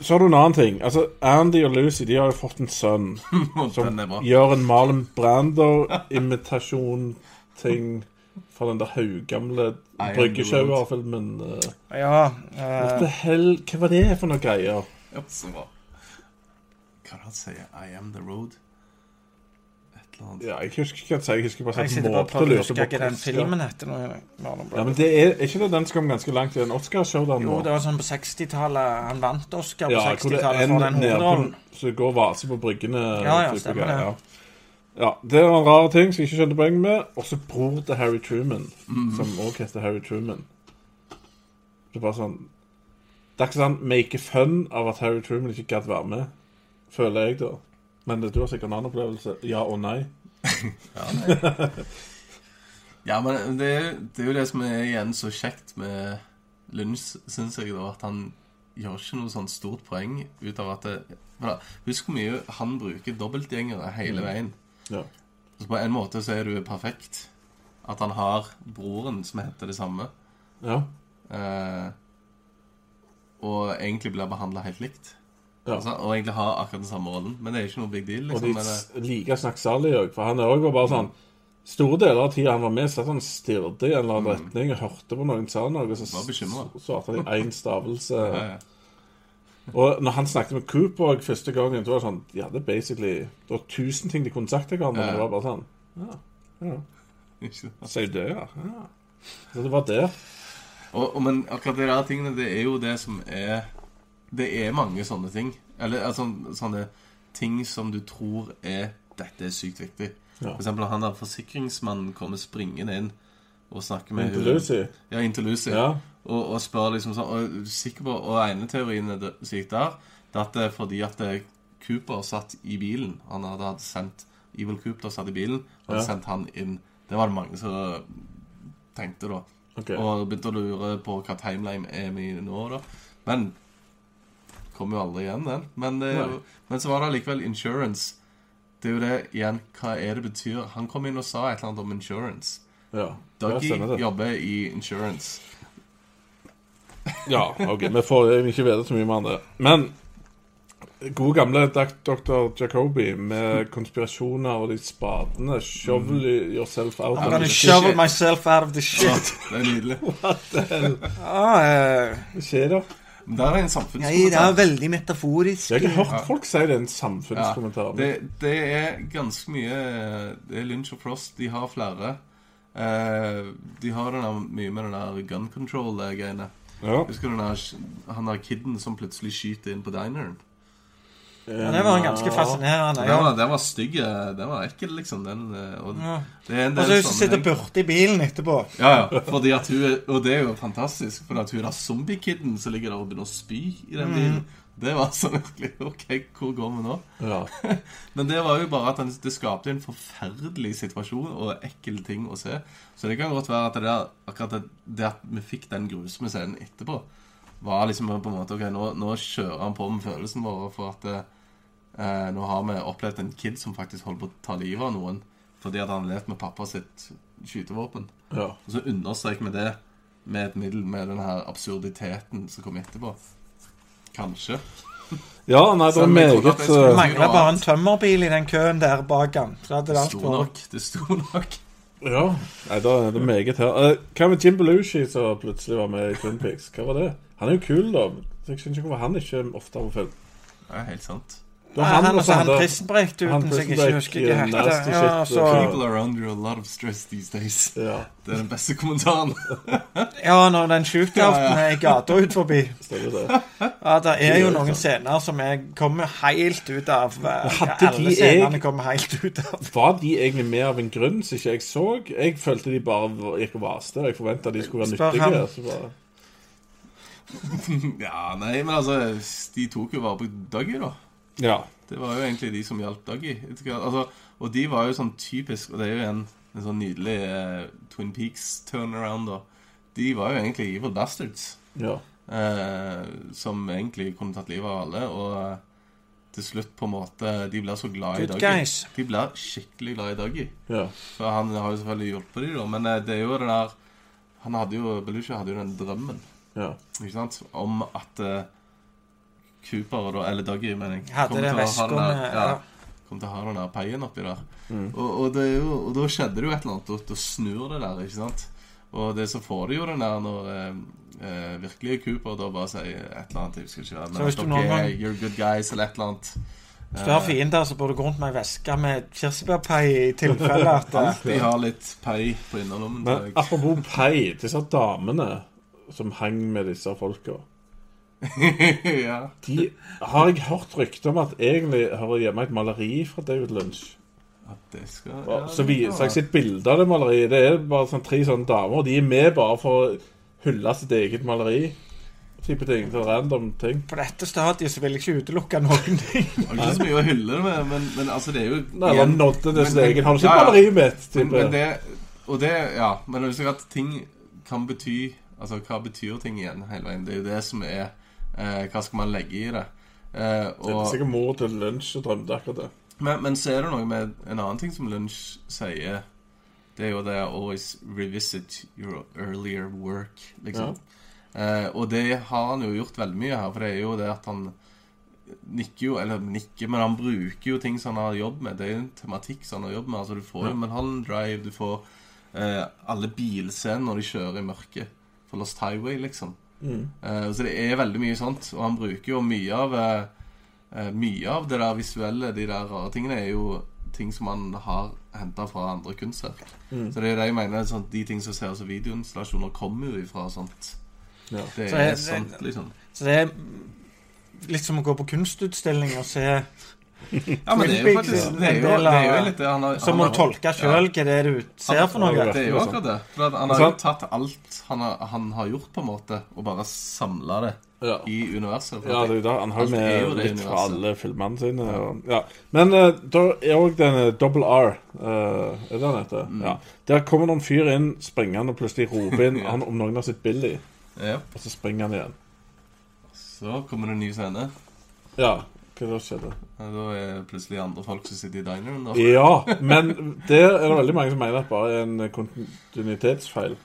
så har du en annen ting. Altså, Andy og Lucy de har jo fått en sønn <laughs> som gjør en Marlon Brando-imitasjon-ting fra den der haugamle Bryggesjauer-filmen. Ja. What eh, the hell? Hva var det for noen greier? Så bra. Hva er det han sier? I am the road? Et eller annet. Ja, jeg husker ikke hva han sier. Jeg husker bare jeg sitter bare og prøver å huske på hva den filmen heter. nå, Marlon Ja, men det er, er ikke det den som kom ganske langt i en Oscarshow? Jo, det var sånn på 60-tallet. Han vant Oscar på Ja, hvor det 60-tallet er for den nede på hovedrollen. Så det går vase på bryggene. Ja, ja, type stemmer greier, det. Ja. ja, det var en rar ting som jeg ikke skjønte poenget med. Og så bror til Harry Truman, Mhm. som også heter Harry Truman. Det er bare sånn Det er ikke sånn make fun av at Harry Truman ikke gadd være med, føler jeg, da. Men du har sikkert en annen opplevelse. Ja og nei. <laughs> Ja, men det, er- det er jo det som er igjen så kjekt med Lunsj, syns jeg, da, at han gjør ikke noe sånn stort poeng ut av at det, da, Husk hvor mye han bruker dobbeltgjengere hele veien. Ja. Så på en måte så er du perfekt. At han har broren som heter det samme, ja. eh, og egentlig blir behandla helt likt. Ja. Altså, og egentlig har akkurat den samme rollen. Men det er ikke noe big deal. Og liksom. de liker det, s- liker snakksalig òg, for han er også bare sånn Store deler av tida han var med, satt han stirret i en eller annen retning og hørte på noen sa noe, og så Var svarte han i én stavelse. ja, ja. Og når han snakket med Cooper første gangen, så var det sånn De hadde basically Det var tusen ting de kunne sagt til hverandre, men det var bare sånn Ja, ja. Sier du det, ja? ja. Så det var det. Og, og, men akkurat de der tingene, det er jo det som er Det er mange sånne ting. Eller altså, sånne ting som du tror er Dette er sykt viktig. Ja. For eksempel han der forsikringsmannen kommer springende inn og snakker med Lucy Ja, inn Lucy. Ja. Og, og spør liksom sånn Og er sikker på Og ene teorien er som gikk der, det er at det er fordi at Cooper satt i bilen. Han hadde, hadde sendt Evil Cooper satt i bilen, hadde Ja. sendt han inn. Det var det mange som tenkte, da. OK. Og begynte å lure på hva timeline er vi nå, da. Men kom jo aldri igjen, den. Men, jo- men så var det allikevel insurance. Det er jo det igjen Hva er det betyr? Han kom inn og sa et eller annet om insurance. Ja. Dougie jobber i insurance. Ja, OK. Vi får egentlig ikke vite så mye mer om det. Men gode gamle Dr. Jacobi med konspirasjoner og de spadene Shovel yourself out. I'm of gonna the shovel shit. myself out of the Ja, shit. det er nydelig. <laughs> Ah, uh, Hva skjer da? Det er en samfunnskommentar. det er veldig metaforisk. Jeg har hørt folk si det er en samfunnskommentar. Det, det er ganske mye Det er Lynch og Frost. De har flere. Eh, de har der, mye med den der gun control-greiene. Ja. Husker du han der kiden som plutselig skyter inn på dineren? Ja, det var en ganske fascinerende. Den Ja. var, den var stygg. Den var ekkel, liksom. Den, eh, og Ja. det er en Og så hun sitter borte i bilen etterpå. Ja, ja. Fordi at hun og det er jo fantastisk, for at hun er zombie-kidden som ligger der og begynner å spy i den bilen. Det var sånn virkelig OK, hvor går vi nå? Ja. <laughs> Men det var jo bare at det skapte en forferdelig situasjon og ekkel ting å se. Så det kan godt være at det der, akkurat det, det at vi fikk den grusomme scenen etterpå, var liksom på en måte OK, nå, nå kjører han på med følelsen vår for at eh, nå har vi opplevd en kid som faktisk holder på å ta livet av noen fordi at han har levd med pappa sitt skytevåpen. ja. Og så understreker vi det med et middel med den her absurditeten som kommer etterpå. Kanskje. Ja, nei, det er meget eh, Mangler bare en tømmerbil i den køen der bak han. Det Det sto nok. Det sto nok. Ja, nei, da er det meget her. Eh, hva med Jim Belushi, som plutselig var med i Twin Peaks? Hva var det? Han er jo kul, da. Så jeg skjønner ikke hvorfor han ikke ofte ofte på film. Det er helt sant. Det var han, og han han som jeg prison ikke husker hva heter. Ja, så, People are under a lot of stress these days. Ja, Det er den beste kommentaren. <laughs> ja, når den shootouten er i gata ut forbi. Ja, det er jo noen scener som jeg kommer helt ut av. eh, alle scenene kommer helt ut av. Var de egentlig med av en grunn som ikke jeg så? Jeg følte de bare gikk og vaste. Jeg forventa de skulle være nyttige. Så bare, <laughs> ja, nei, men altså De tok jo vare på Dougie, da. Ja. Det var jo egentlig de som hjalp Dougie. Altså, og de var jo sånn typisk Og det er jo en, en sånn nydelig uh, Twin Peaks-turnaround. De var jo egentlig evil bastards. ja. Uh, som egentlig kunne tatt livet av alle. Og uh, til slutt, på en måte De blir så glad i Dougie. De blir skikkelig glad i Dougie. ja. For han har jo selvfølgelig hjulpet dem, da. Men det er jo det der Han hadde jo Belushi hadde jo den drømmen ja. ikke sant? om at Cooper, da, eller Dougie, mener jeg det til ha der- ja, ja. kom til å ha den der peien oppi der. Mm. Og, og, det er jo, og da skjedde det jo et eller annet. Da, da snur det der, ikke sant? Og det så får du jo den der når eh, eh, virkelige Cooper da bare sier et eller annet jeg husker ikke, Så hvis du noen gang- You're good guys, eller et eller annet. Hvis du har fiender, så bør du gå rundt med ei veske med kirsebærpai i tilfelle at <laughs> eh, De har litt pei på innerlommen. Men apropos Pei, disse damene som hang med disse folka <laughs> ja. De har jeg hørt rykter om at egentlig hører hjemme et maleri fra David Lunch. Skal Ja, så viser jeg sitt bilde av det maleriet. Det er bare sånn tre sånne damer. og De er med bare for å hylle sitt eget maleri. Type ting. til random ting. på dette stadiet så vil jeg ikke utelukke noen ting. <laughs> Det er ikke så mye å hylle det med, men, men altså, det er jo Nei, igjen- nådde det sitt men- eget. Har du sett maleriet mitt? Men, Type. men det Og det Ja, men husk at ting kan bety Altså, hva betyr ting igjen hele veien? Det er jo det som er eh, Hva skal man legge i det? Eh, Det er sikkert mor til lunsj og drømte akkurat det. men, men så er det noe med en annen ting som Lunsj sier. Det er jo det always revisit your earlier work, liksom. Eh, og det har han jo gjort veldig mye her, for det er jo det at han nikker jo, eller nikker, men han bruker jo ting som han har jobb med. Det er en tematikk som han har jobb med. Altså Du får jo Mulholland Drive, du får eh, alle bilscener når de kjører i mørket. For Lost Highway, liksom. Mm. Uh, så det er veldig mye sånt. Og han bruker jo mye av eh, eh, Mye av det der visuelle, de der rare tingene, er jo ting som han har henta fra andre kunstverk. Mm. Så det er det jeg mener. Sånn, de ting som ser ut som videoinstallasjoner, kommer jo ifra sånt. Ja. Det Så er er- sant, liksom. Så det er litt som å gå på kunstutstilling og se Ja, men det er jo faktisk Det er jo, det er jo litt det han har han har- du tolke sjøl hva det er du ser for noe. Det er jo akkurat det. For han har jo tatt alt han har, han har gjort, på en måte, og bare samla det Ja. i universet. Ja, det er det. Han har jo Alt med litt universet. fra alle filmene sine. Og, ja. Men uh, da er òg denne Double R uh, Er det den heter? Mm. Ja. Der kommer noen fyr inn springende og plutselig roper inn <laughs> han, om noen har sett Billy, ja. og så springer han igjen. Så kommer det en ny scene. Ja, hva da skjedde? Ja, Da er det plutselig andre folk som sitter i dineren. Da. Ja, men der er det veldig mange som mener at bare er en kontinuitetsfeil.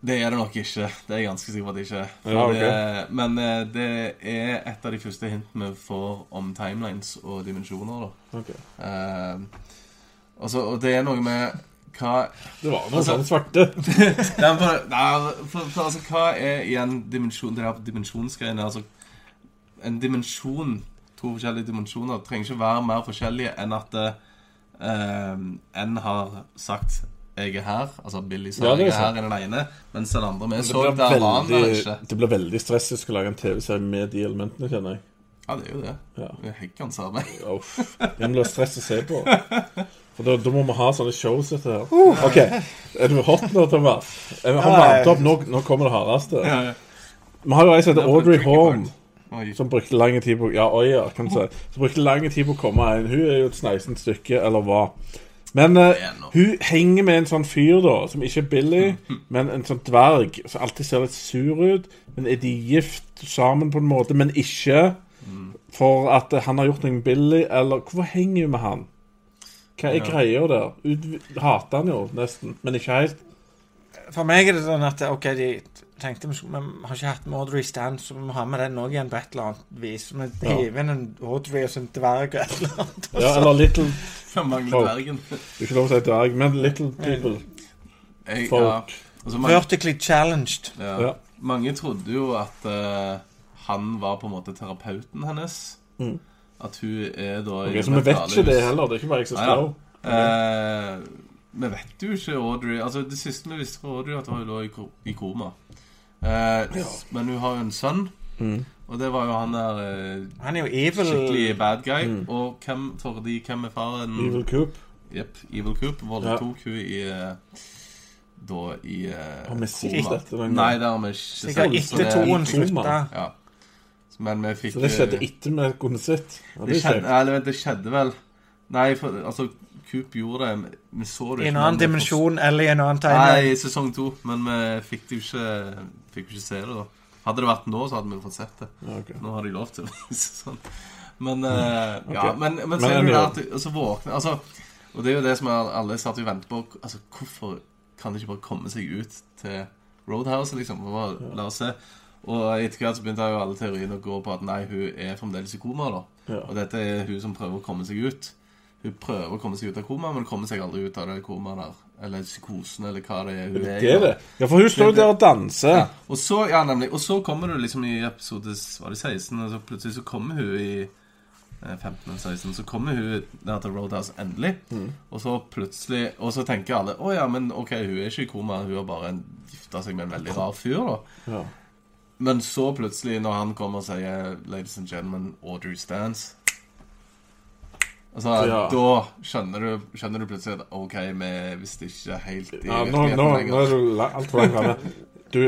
Det er det nok ikke. Det er jeg ganske sikker på at det ikke er. Ja, okay. det, men eh, det er et av de første hintene vi får om timelines og dimensjoner. da Okay. eh, også, Og det er noe med hva Det var noe Altså- sånn svarte. <laughs> Nei, for, nei, for, for altså, hva er igjen dimensjon, det her dimensjonsgreiene? Altså, en dimensjon, to forskjellige dimensjoner, Det trenger ikke være mer forskjellige enn at eh, en har sagt 'jeg er her', altså Billy sa Ja, er 'jeg er sant. her' i den ene, mens den andre vi så der var han ikke. det blir veldig stress å skulle lage en TV-serie med de elementene, kjenner jeg. Ja, det er jo det. Ja. Det er meg. Uff. Det blir stress å se på. <laughs> For da, da må vi ha sånne shows etter her. OK. Er du hot nå, Thomas? Jeg har varmt opp. Nå, nå kommer det hardeste. Vi har jo ei som heter er Audrey Horn. Oi. som brukte lang tid på Ja, oi, ja, kan du si. Som brukte lang tid på å komme inn. Hun er jo et sneisent stykke, eller hva. Men noe. hun henger med en sånn fyr, da, som ikke er Billy, men en sånn dverg som alltid ser litt sur ut. Men er de gift sammen på en måte, men ikke for at han har gjort noe Billy, eller Hvorfor henger hun med han? Hva er Ja. greia der? Hun hater han jo nesten, men ikke helt. For meg er det sånn at ok, de tenkte vi, skulle, vi har ikke hatt med Audrey Stan, så vi må ha med den òg igjen på et eller annet vis. Vi Ja. hiver inn en Audrey og en dverg og et eller annet. Ja, eller Little <laughs> mangler dvergen. Det er ikke lov å si dverg, men Little People. Jeg, ja. Folk. Altså, mange, Vertically challenged. ja. Ja. mange trodde jo at uh, han var på en måte terapeuten hennes. Mm. At hun er da Ok, så vi vet ikke det heller. Det er ikke bare jeg som spør. Eh, vi vet jo ikke Audrey Altså Det siste vi visste fra Audrey, at hun lå i, i koma. Eh, Men hun har jo en sønn, Mm. og det var jo han der eh, Han er jo evil. skikkelig bad guy. Mm. Og hvem, fordi hvem er faren? Evil Coop. Jepp, Evil Coop voldtok hun i eh, Da i eh, Har vi sett dette? Nei, det har vi ikke sett, etter toen slutta. Ja. Men vi fikk Så det skjedde etter vi kunne sett. Ja, det det skjedde, eller, det skjedde vel Nei, for altså Coop gjorde det. Vi så det I en annen dimensjon eller i en annen tegning? Nei, i sesong to. Men vi fikk det jo ikke Fikk jo ikke se det, da. Hadde det vært nå, så hadde vi fått sett det. Okay. Nå har de lov til å vise sånn. Men eh, ja, men, men Men så er det jo det at altså, våkne altså, Og det er jo det som alle satt og ventet på. Altså, Hvorfor kan de ikke bare komme seg ut til Roadhouse, liksom? Og ja. La oss se. Og etter hvert så begynte jo alle teoriene å gå på at nei, hun er fremdeles i koma. da Ja. Og dette er hun som prøver å komme seg ut. Hun prøver å komme seg ut av koma, men kommer seg aldri ut av det koma der. Eller psykosen, eller hva det er hun. Det er det. Ja, for hun står jo der og danser. Ja. Og så, ja, nemlig. Og så kommer du liksom i episode var det 16, og så plutselig så kommer hun i eh, 15 eller 16, så kommer hun der til Roadhouse endelig. Mm. Og så plutselig Og så tenker alle å ja, men OK, hun er ikke i koma, hun har bare gifta seg med en veldig rar fyr, da. Ja. Men så plutselig, når han kommer og sier 'Ladies and gentlemen, Audrey stands' Altså, Ja. Da skjønner du, skjønner du plutselig at OK, vi visste ikke helt i Ja, nå, virkeligheten nå, lenger. nå er du altfor langt framme. Du,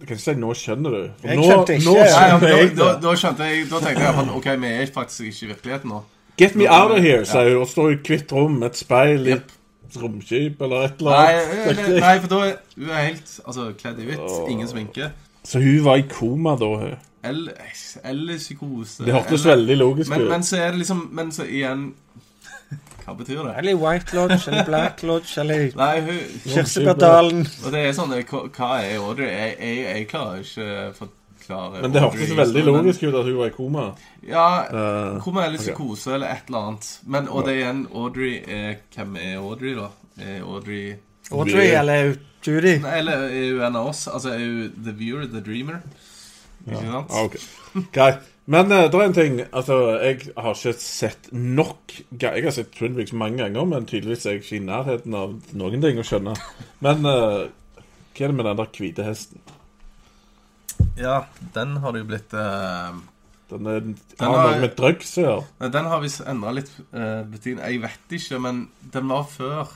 du kan ikke si 'nå skjønner du'. For Jeg nå, skjønte ikke. Nå skjønner jeg da, da, da skjønte jeg Da tenkte jeg at OK, vi er faktisk ikke i virkeligheten nå. Get me out of here, sier hun, og står i hvitt rom med et speil i yep. et romskip eller et eller annet. nei, nei, for da er hun er helt altså, kledd i hvitt. Ingen sminke. Så hun var i koma da, hun. Eller, eller psykose. Det hørtes eller, veldig logisk men, ut. men så er det liksom Men så igjen <laughs> Hva betyr det? Eller White Lodge, eller Black Lodge, eller <laughs> Nei, Kirsebærdalen. Og det er sånn Hva er Audrey? Jeg, jeg, jeg klarer ikke å forklare Men det hørtes veldig men- logisk ut at hun var i koma. Ja, uh, Koma eller psykose psykose eller et eller annet. Men, og det er igjen Audrey er Hvem er Audrey, da? Er Audrey Audrey eller Judy. Nei, Eller er hun en av oss? Altså, er hun The Viewer, The Dreamer? Ikke sant? Ja, okay. Greit. Men uh, det er en ting Altså, jeg har ikke sett nok Jeg har sett Twin Peaks mange ganger, men tydeligvis er jeg ikke i nærheten av noen ting å skjønne. Men uh, hva er det med den der hvite hesten? Ja, den har det jo blitt uh... Den, er, Den har har- noe med drugs å gjøre. Nei, Den har visst endra litt uh, betydning. Jeg vet ikke, men den var før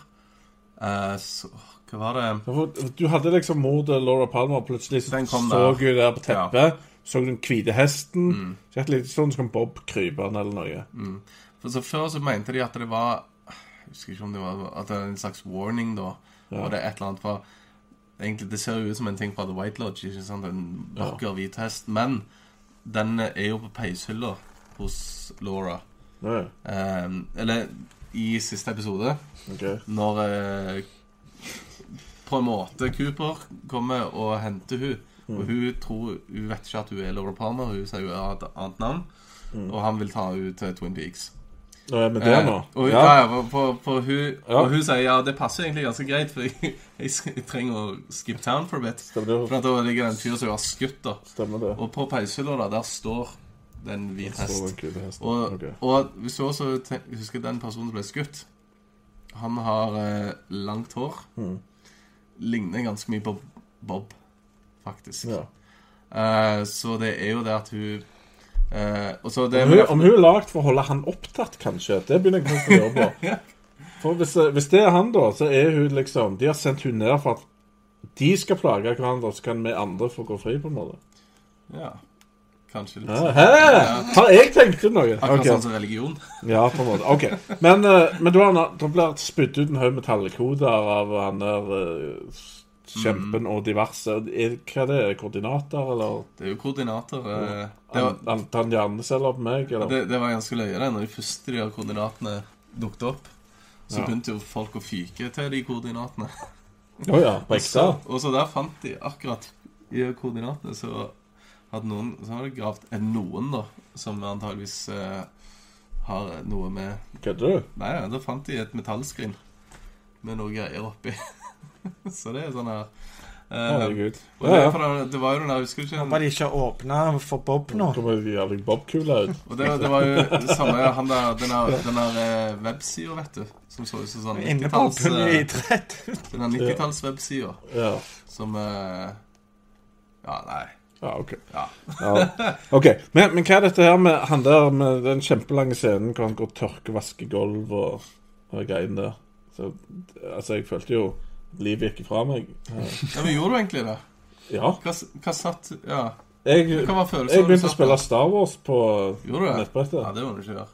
uh, så, Hva var det Du hadde liksom mordet Laura Palmer, og plutselig så så hun der på teppet. Så du den hvite hesten. Mm. Så et lite sånn som Bob Kryperen eller noe. For så Før så mente de at det var Jeg husker ikke om det var At det var en slags warning, da. Ja. Og det er et eller annet for Egentlig, Det ser jo ut som en ting fra The White Lodge. ikke sant? En vakker hvit hest. Men den er jo på peishylla hos Laura. Eh, eller i siste episode, okay. når eh, på en måte Cooper kommer og henter hun Og hun tror Hun vet ikke at hun er Laura Palmer, hun sier hun har et annet navn. Og han vil ta henne til Twin Peaks. Med det nå. Eh, og, Ja. ja. ja, for, for, hun, Ja. og hun sier ja, det passer egentlig ganske greit, for <laughs> jeg, jeg, trenger å skip town for a bit. Stemmer For da ligger det en fyr som har skutt, da. Og på peishylla der, står det en hvit hest. den. Og, okay. og hvis du også te- husker den personen som ble skutt Han har eh, langt hår. Mm. Ligner ganske mye på Bob, faktisk. Ja. Uh, så det er jo det at hun uh, det Om hun, om hun er lagd for å holde han opptatt, kanskje, det begynner jeg kanskje å lure på. <laughs> For hvis, hvis det er han, da, så er hun liksom De har sendt hun ned for at de skal plage hverandre, så kan vi andre få gå fri, på en måte. Ja, kanskje litt. Ja, Hæ? Har jeg tenkt ut noe? Akkurat okay. sånn som religion. Ja, på en måte. OK. Men, eh, men da, han- blitt spydd ut en haug med tallkoder av han der eh, kjempen og diverse. Er, hva er det? Koordinater, eller? Det er jo koordinater. eh, det, var, han hjerneceller på meg, eller? det, det var ganske løye, det. Når de første de koordinatene dukket opp, så Ja. begynte jo folk å fyke til de koordinatene. Oh ja, på ekte? og så der fant de akkurat i koordinatene, så hadde noen Så har det gravd noen, da, som antageligvis eh, har noe med Kødder du? Nei, ja, da fant de et metallskrin med noe greier oppi. <laughs> så det er sånn her eh, Herregud. og Ja, det, ja. for det, det var jo den der Husker du ikke den? de ikke har åpna for Bob nå. Kommer de jævlig Bob-kula ut. Og det, det var jo det samme han der, den der, den der eh, websida, vet du. Som så ut som sånn Inne på 90-talls Punni eh, idrett. Den der 90-talls-websida Ja. som eh, Ja, nei. Ja, OK. Ja. Ja. ok, Men, men hva er dette her med han der med den kjempelange scenen hvor han går og tørkevasker gulv og, og greiene der? Så, altså, jeg følte jo livet gikk fra meg. Ja. men gjorde du egentlig det? ja. Hva, hva satt Ja, Jeg, jeg begynte å spille? Star Wars på det? nettbrettet. Ja, det må du ikke gjøre.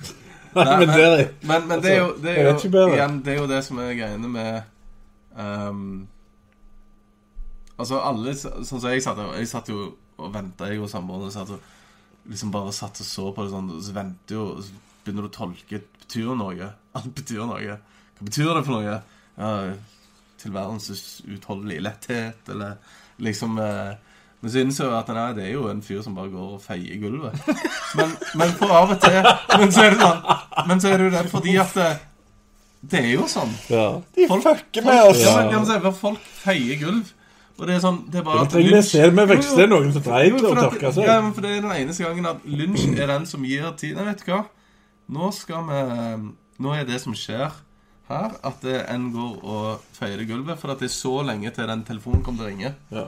<laughs> Nei, men men- det er Men, men det er jo, det Altså, jeg er jo igjen, det er jo det som er greiene med ehm, Altså, alle Sånn som jeg satt Jeg satt jo og venta, jeg og samboeren satt og liksom bare satt og så på det sånn, og så venter jo og så begynner du å tolke Betyr det noe? Alt betyr noe. Hva betyr det for noe? Ja, Tilværelsens utholdelige letthet, eller liksom eh, Men så innså jeg at nei, det er jo en fyr som bare går og feier gulvet. Men, men for av og til Men så er det sånn Men så er det jo det fordi at det, det er jo sånn. Ja. De Folk- fucker med oss! Ja, men, folk feier gulv. Og det er sånn Det er bare at lunsj- se det med Jo, vekst? er noen som trenger dreit og tørka seg. Ja, men for det er den eneste gangen at lunsj er den som gir tid. Nei, vet du hva? Nå skal vi Nå er det som skjer her, at det en går og feier gulvet. For at det er så lenge til den telefonen kommer til å ringe. Ja.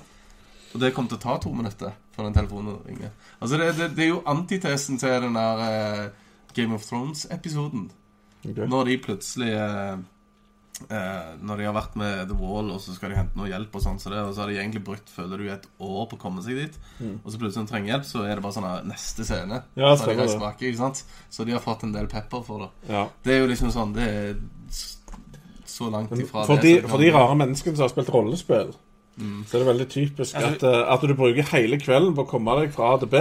Og det kommer til å ta to minutter før den telefonen ringer. Altså, det, det, det er jo antitesen til den der eh, Game of Thrones-episoden. Okay. Når de plutselig eh, eh, Når de har vært med The Wall, og så skal de hente noe hjelp, og sånn så det, og så har de egentlig brukt føler du, et år på å komme seg dit. Og så plutselig de trenger hjelp, så er det bare sånn her, neste scene. Mm. Ja, så de tilbake, ikke sant? Så de har fått en del pepper for det. Ja. Det er jo liksom sånn Det er så langt ifra For det de, for de rare menneskene som har spilt rollespill, så er det veldig typisk Altså- at, eh, at du bruker hele kvelden på å komme deg fra A til B,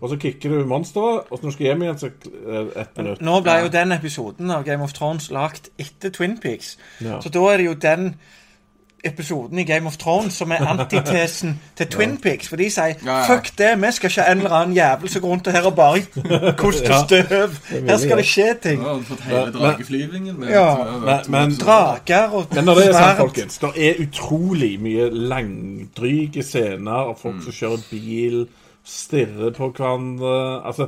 og så kicker du monsteret, og så når du skal hjem igjen, så eh, ett minutt. Nå ble jo den episoden av Game of Thrones lagt etter Twin Peaks. Ja. Så da er det jo den episoden i Game of Thrones som er antitesen til Twin Peaks. For de sier Ja, ja. 'fuck det, vi skal ikke ha en eller annen jævel som går rundt her og bare koster støv'. Her skal det skje ting. Ja, fått hele Men- drageflyvingen med Ja. Men- men- Drager og Men når det er sant, folkens, det er utrolig mye langdryge scener av folk som kjører bil, stirrer på hverandre Altså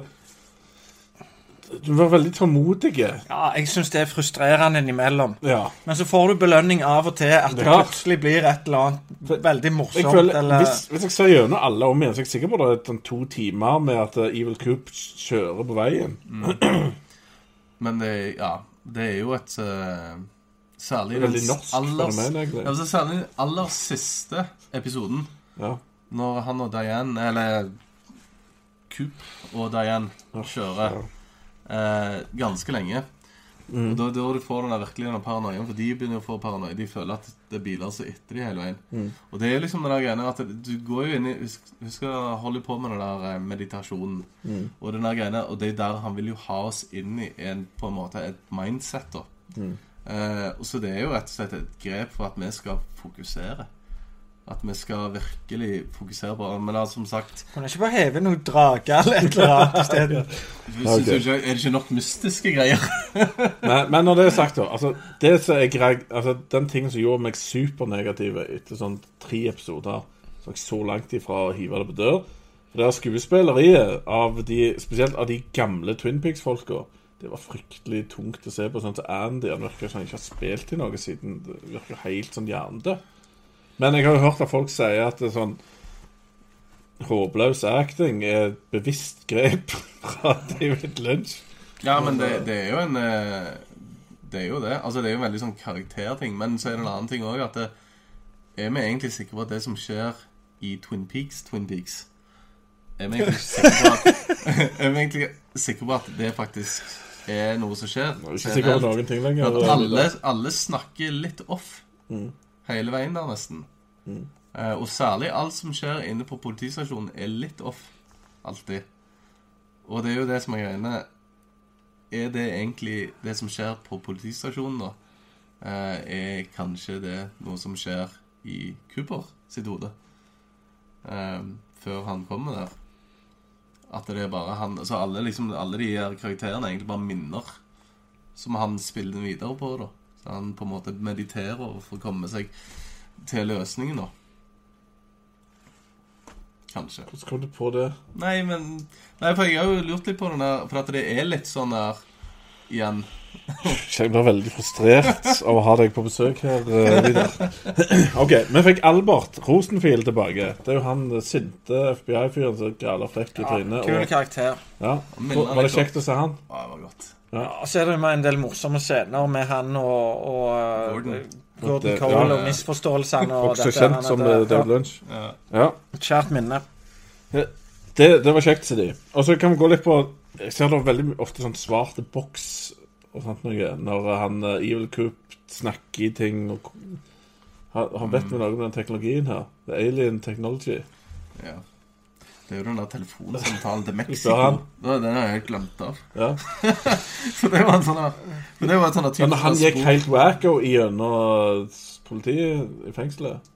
Du var veldig tålmodig. Ja, jeg syns det er frustrerende innimellom. Ja. Men så får du belønning av og til at det Ja. plutselig blir et eller annet veldig Jeg morsomt. føler, eller hvis, hvis jeg ser gjennom alle om igjen, så er jeg sikker på det er sånn to timer med at eh, Evil Coop kjører på veien. <clears throat> Men det, ja, det er jo et eh, Særlig er den veldig norsk aller, fenomen, egentlig. ja, altså, særlig den aller siste episoden, Ja. når han og Diane Eller Coop og Diane kjører eh, ganske lenge. Mm. Og da, da du får den der virkelig den paranoiaen, for de begynner å få paranoia. De føler at det er biler som er etter de hele veien. Mm. Og det er liksom den der greiene at du går jo inn i Husk, å holde på med den der eh, meditasjonen. Mm. Og den der greiene, og det er der han vil jo ha oss inn i en, på en måte et mindset. da Mm. eh, og Så det er jo rett og slett et grep for at vi skal fokusere. At vi skal virkelig fokusere på Men altså, som sagt Kunne ikke bare heve noen drager eller et eller annet isteden. okay. Er det ikke nok mystiske greier? <laughs> Men, men når det er sagt, da altså, det som er grei, altså, Den tingen som gjorde meg supernegativ etter sånn tre episoder, så er jeg så langt ifra å hive det på dør For det er skuespilleriet av de, spesielt av de gamle Twin Peaks-folka. Det var fryktelig tungt å se på. sånn som Andy han virker som han ikke har spilt i noe siden. Det virker helt sånn hjernedød. Men jeg har jo hørt at folk sier at det er sånn håpløs acting er et bevisst grep <laughs> fra David Lynch. Ja, men det, det er jo en eh, Det er jo det. Altså, det er jo en veldig sånn karakterting. Men så er det en annen ting òg at det, Er vi egentlig sikre på at det som skjer i Twin Peaks, Twin Peaks Er vi egentlig sikre på at <laughs> Er vi egentlig sikre på at det faktisk er noe som skjer? Er ikke sikker på noen ting lenger. Alle, alle snakker litt off hele veien der, nesten. Eh, og særlig alt som skjer inne på politistasjonen, er litt off. Alltid. Og det er jo det som er greiene. Er det egentlig det som skjer på politistasjonen, da? Eh, er kanskje det noe som skjer i Cooper sitt hode? eh, før han kommer der. At det er bare han Så alle, liksom, alle de her karakterene er egentlig bare minner som han spiller videre på. da han på en måte mediterer for å komme seg til løsningen, da. Kanskje. Hvordan kom du på det? Nei, men Nei, for jeg har jo lurt litt på den der For at det er litt sånn der Igjen <laughs> Jeg blir veldig frustrert av å ha deg på besøk her, eh, Vidar. <clears throat> OK, vi fikk Albert Rosenfield tilbake. Det er jo han sinte FBI-fyren som galer frekk i Ja, trynet. kul og- karakter. Ja. Var det kjekt å se han? Ja, det var godt. Og så er det med en del morsomme scener med han og, og uh, Gordon. Gordon Det- Cole ja. og misforståelsene. og Også dette, kjent som David eh, Lunch. Ja. Ja. ja, Kjært minne. Det, det var kjekt, sier de. Og så kan vi gå litt på Jeg ser det veldig ofte sånn svarte boks og sånt noe når han Evil Coop snakker i ting og Han, han vet vi noe om den teknologien her? Er alien technology. ja. Det er jo den der telefonsamtalen til Mexico. Den har jeg helt glemt av. Ja. <laughs> For det var en sånn Men det var en sånn Men han gikk helt wacko gjennom politiet i fengselet.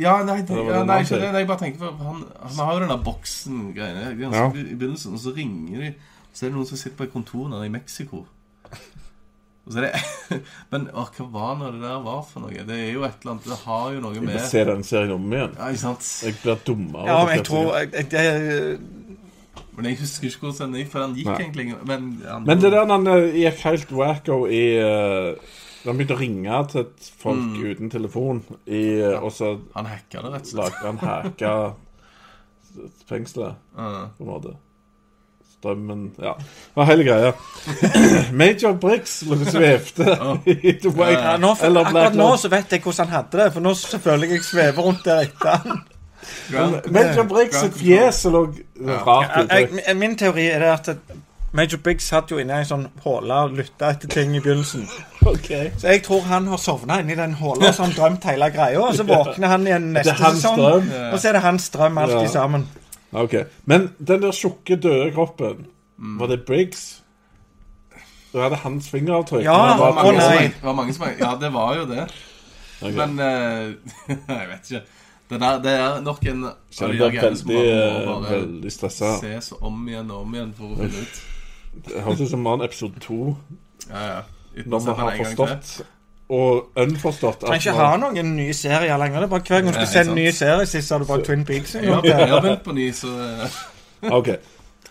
Ja, nei, det, ja, nei ikke det. jeg bare tenker på Han, han har jo den der boksen-greiene Ja. i begynnelsen, og så ringer de, så er det noen som sitter på et kontor nede i Mexico. Det <laughs> Men å, hva var nå det der var for noe? Det er jo et eller annet Det har jo noe med Jeg må se den serien om igjen. Ja, ikke sant? Jeg blir dummere. Ja, men jeg tror jeg, jeg, jeg, Men jeg husker ikke hvordan den gikk, for den gikk Nei. egentlig Men, han, Men det der når han eh, gikk helt wacko i uh, han begynte å ringe til folk Mm. uten telefon, i, ja. og så Han hacka det, rett og slett. han hacka <laughs> fengselet, Ja. på en måte. Strømmen Ja. Det var hele greia. <coughs> Major Briggs lå og svevde i The ja, nå, for, eller akkurat nå så vet jeg hvordan han hadde det, for nå så føler jeg jeg svever rundt der etter han. Major Briggs sitt fjes lå rart Jeg, min teori er det at Major Briggs satt jo inne i en sånn håle og lytta etter ting i begynnelsen. Okay. Så jeg tror han har sovna inni den håla og så har han drømt hele greia. Og så <laughs> våkner han igjen neste sesong, og så er det hans drøm alltid Ja. sammen. Ok, Men den der tjukke, døde kroppen, var det Briggs? Da hadde hans fingeravtrykk. Ja, Det var mange som- det var mange som Ja, det var jo det. Okay. Men eh, <laughs> Jeg vet ikke. Det, der, det er nok en av de greiene som veldig, man eh, veldig stressa. ses om igjen og om igjen for å finne ut. Det høres ut som Mann episode to, Ja, ja. Når vi har forstått og unforstått Trenger ikke ha noen nye serier lenger. Det er bare Hver gang du skal se en sant. ny serie, sist har du bare Twin Peaks. Jeg har, jeg har begynt på ny, så eh, Ok.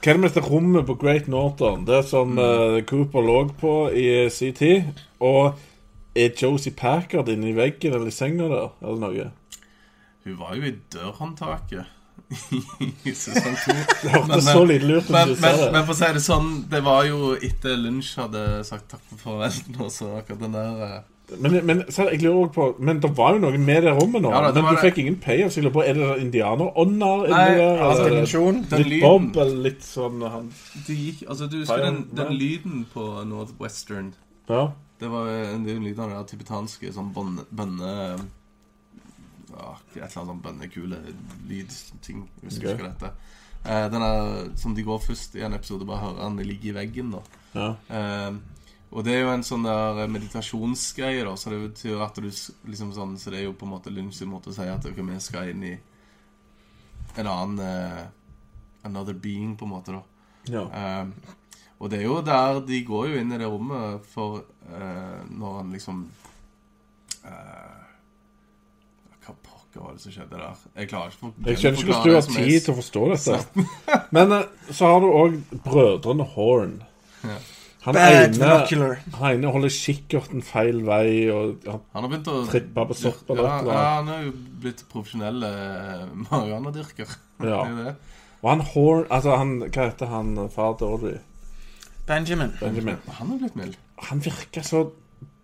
Hva er det med dette rommet på Great Northern? Det som uh, Cooper lå på i sin tid. Og er Josie Packard inni i veggen eller i senga der, eller noe? Hun var jo i dørhåndtaket <laughs> i sesong to. Det hørtes så eh, lite lurt ut Men, som du sa men, det. men for å si det sånn, det var jo etter lunsj hadde sagt takk for farvel og så akkurat den der eh, Men, men så jeg lurer også på Men det var jo noe med det rommet nå. Ja, da, det men du det. fikk ingen payoff. Så jeg lurer på, Er det indianerånder inni der? Altså, eller- dimensjon. Den Litt lyden Bob, eller litt sånn han Det gikk, altså du husker den, den lyden på Northwestern Ja. Det var en del lyder av tibetanske sånn bønne... bønne ja, et eller annet sånn bønnekule lydting. Jeg husker Ok. ikke dette. Eh, den er, som de går først i en episode, bare hører han ligge i veggen. da ja. Eh, og det er jo en sånn der meditasjonsgreie, da, så det betyr at du liksom sånn Så det er jo på en måte sin måte å si at ok, vi skal inn i en annen uh, Another being, på en måte, da. ja. Eh, og det er jo der de går jo inn i det rommet for uh, når han liksom eh, Hva pokker var det som skjedde der? Jeg klarer ikke å Jeg skjønner ikke hvordan du har tid til å forstå dette. <laughs> Men eh, så har du òg brødrene Horn. Ja. Han Bad ene, han ene holder kikkerten feil vei, og ja, Han har begynt å tripper på sopp ja, ja, han er jo blitt profesjonell eh, marihuanadyrker. <laughs> Ja. Er. Og han Horn Altså, han Hva heter han far til Audrey? Benjamin. Benjamin. Han har blitt mild. Han virker så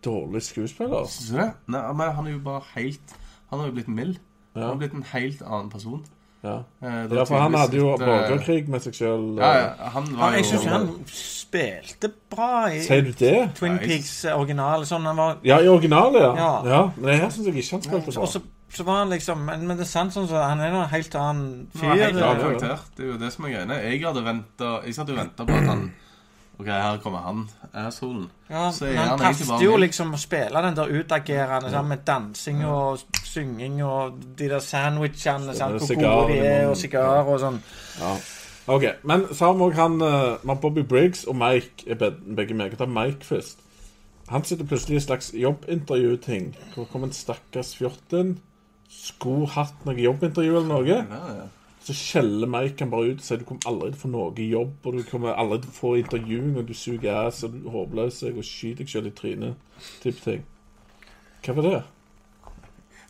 dårlig skuespiller. Syns du det? Nei, men han er jo bare helt Han har jo blitt mild. Han har blitt en helt annen person. Ja. Eh, det ja for han hadde jo eh, borgerkrig med seg sjøl. Ja, ja, han var Ja, jeg syns han spilte bra i Sier du det? Twin. Peaks eh, original. Sånn han var Ja, i originalet, ja. Ja. ja. Men her syns jeg ikke han spilte bra. Også, så, så var han liksom Men, men det er sant sånn så han er en helt annen fyr. var helt Ja, annen det er karakter. Det er jo det som er greiene. Jeg hadde ventet Jeg satt og venta på at han OK, her kommer han, assholen. Ja, Så er han han egentlig bare jo liksom å spille den der utagerende ja. med dansing og synging og de der sandwichene, sant, hvor gode de er, og sigarer og sånn. Ja. OK. Men så har vi òg han eh, Bobby Briggs og Mike er begge med. Jeg tar Mike først. Han sitter plutselig i en slags jobbintervjuting. Hvor kommer en stakkars fjott inn. Skulle hatt noe jobbintervju eller noe. Ja, ja. Så skjeller Mike han bare ut og sier du kommer aldri til å få noe jobb, og du kommer aldri til å få intervju, og du suger ass, og du er håpløs, og skyter deg selv i trynet. Type ting. Hva var det?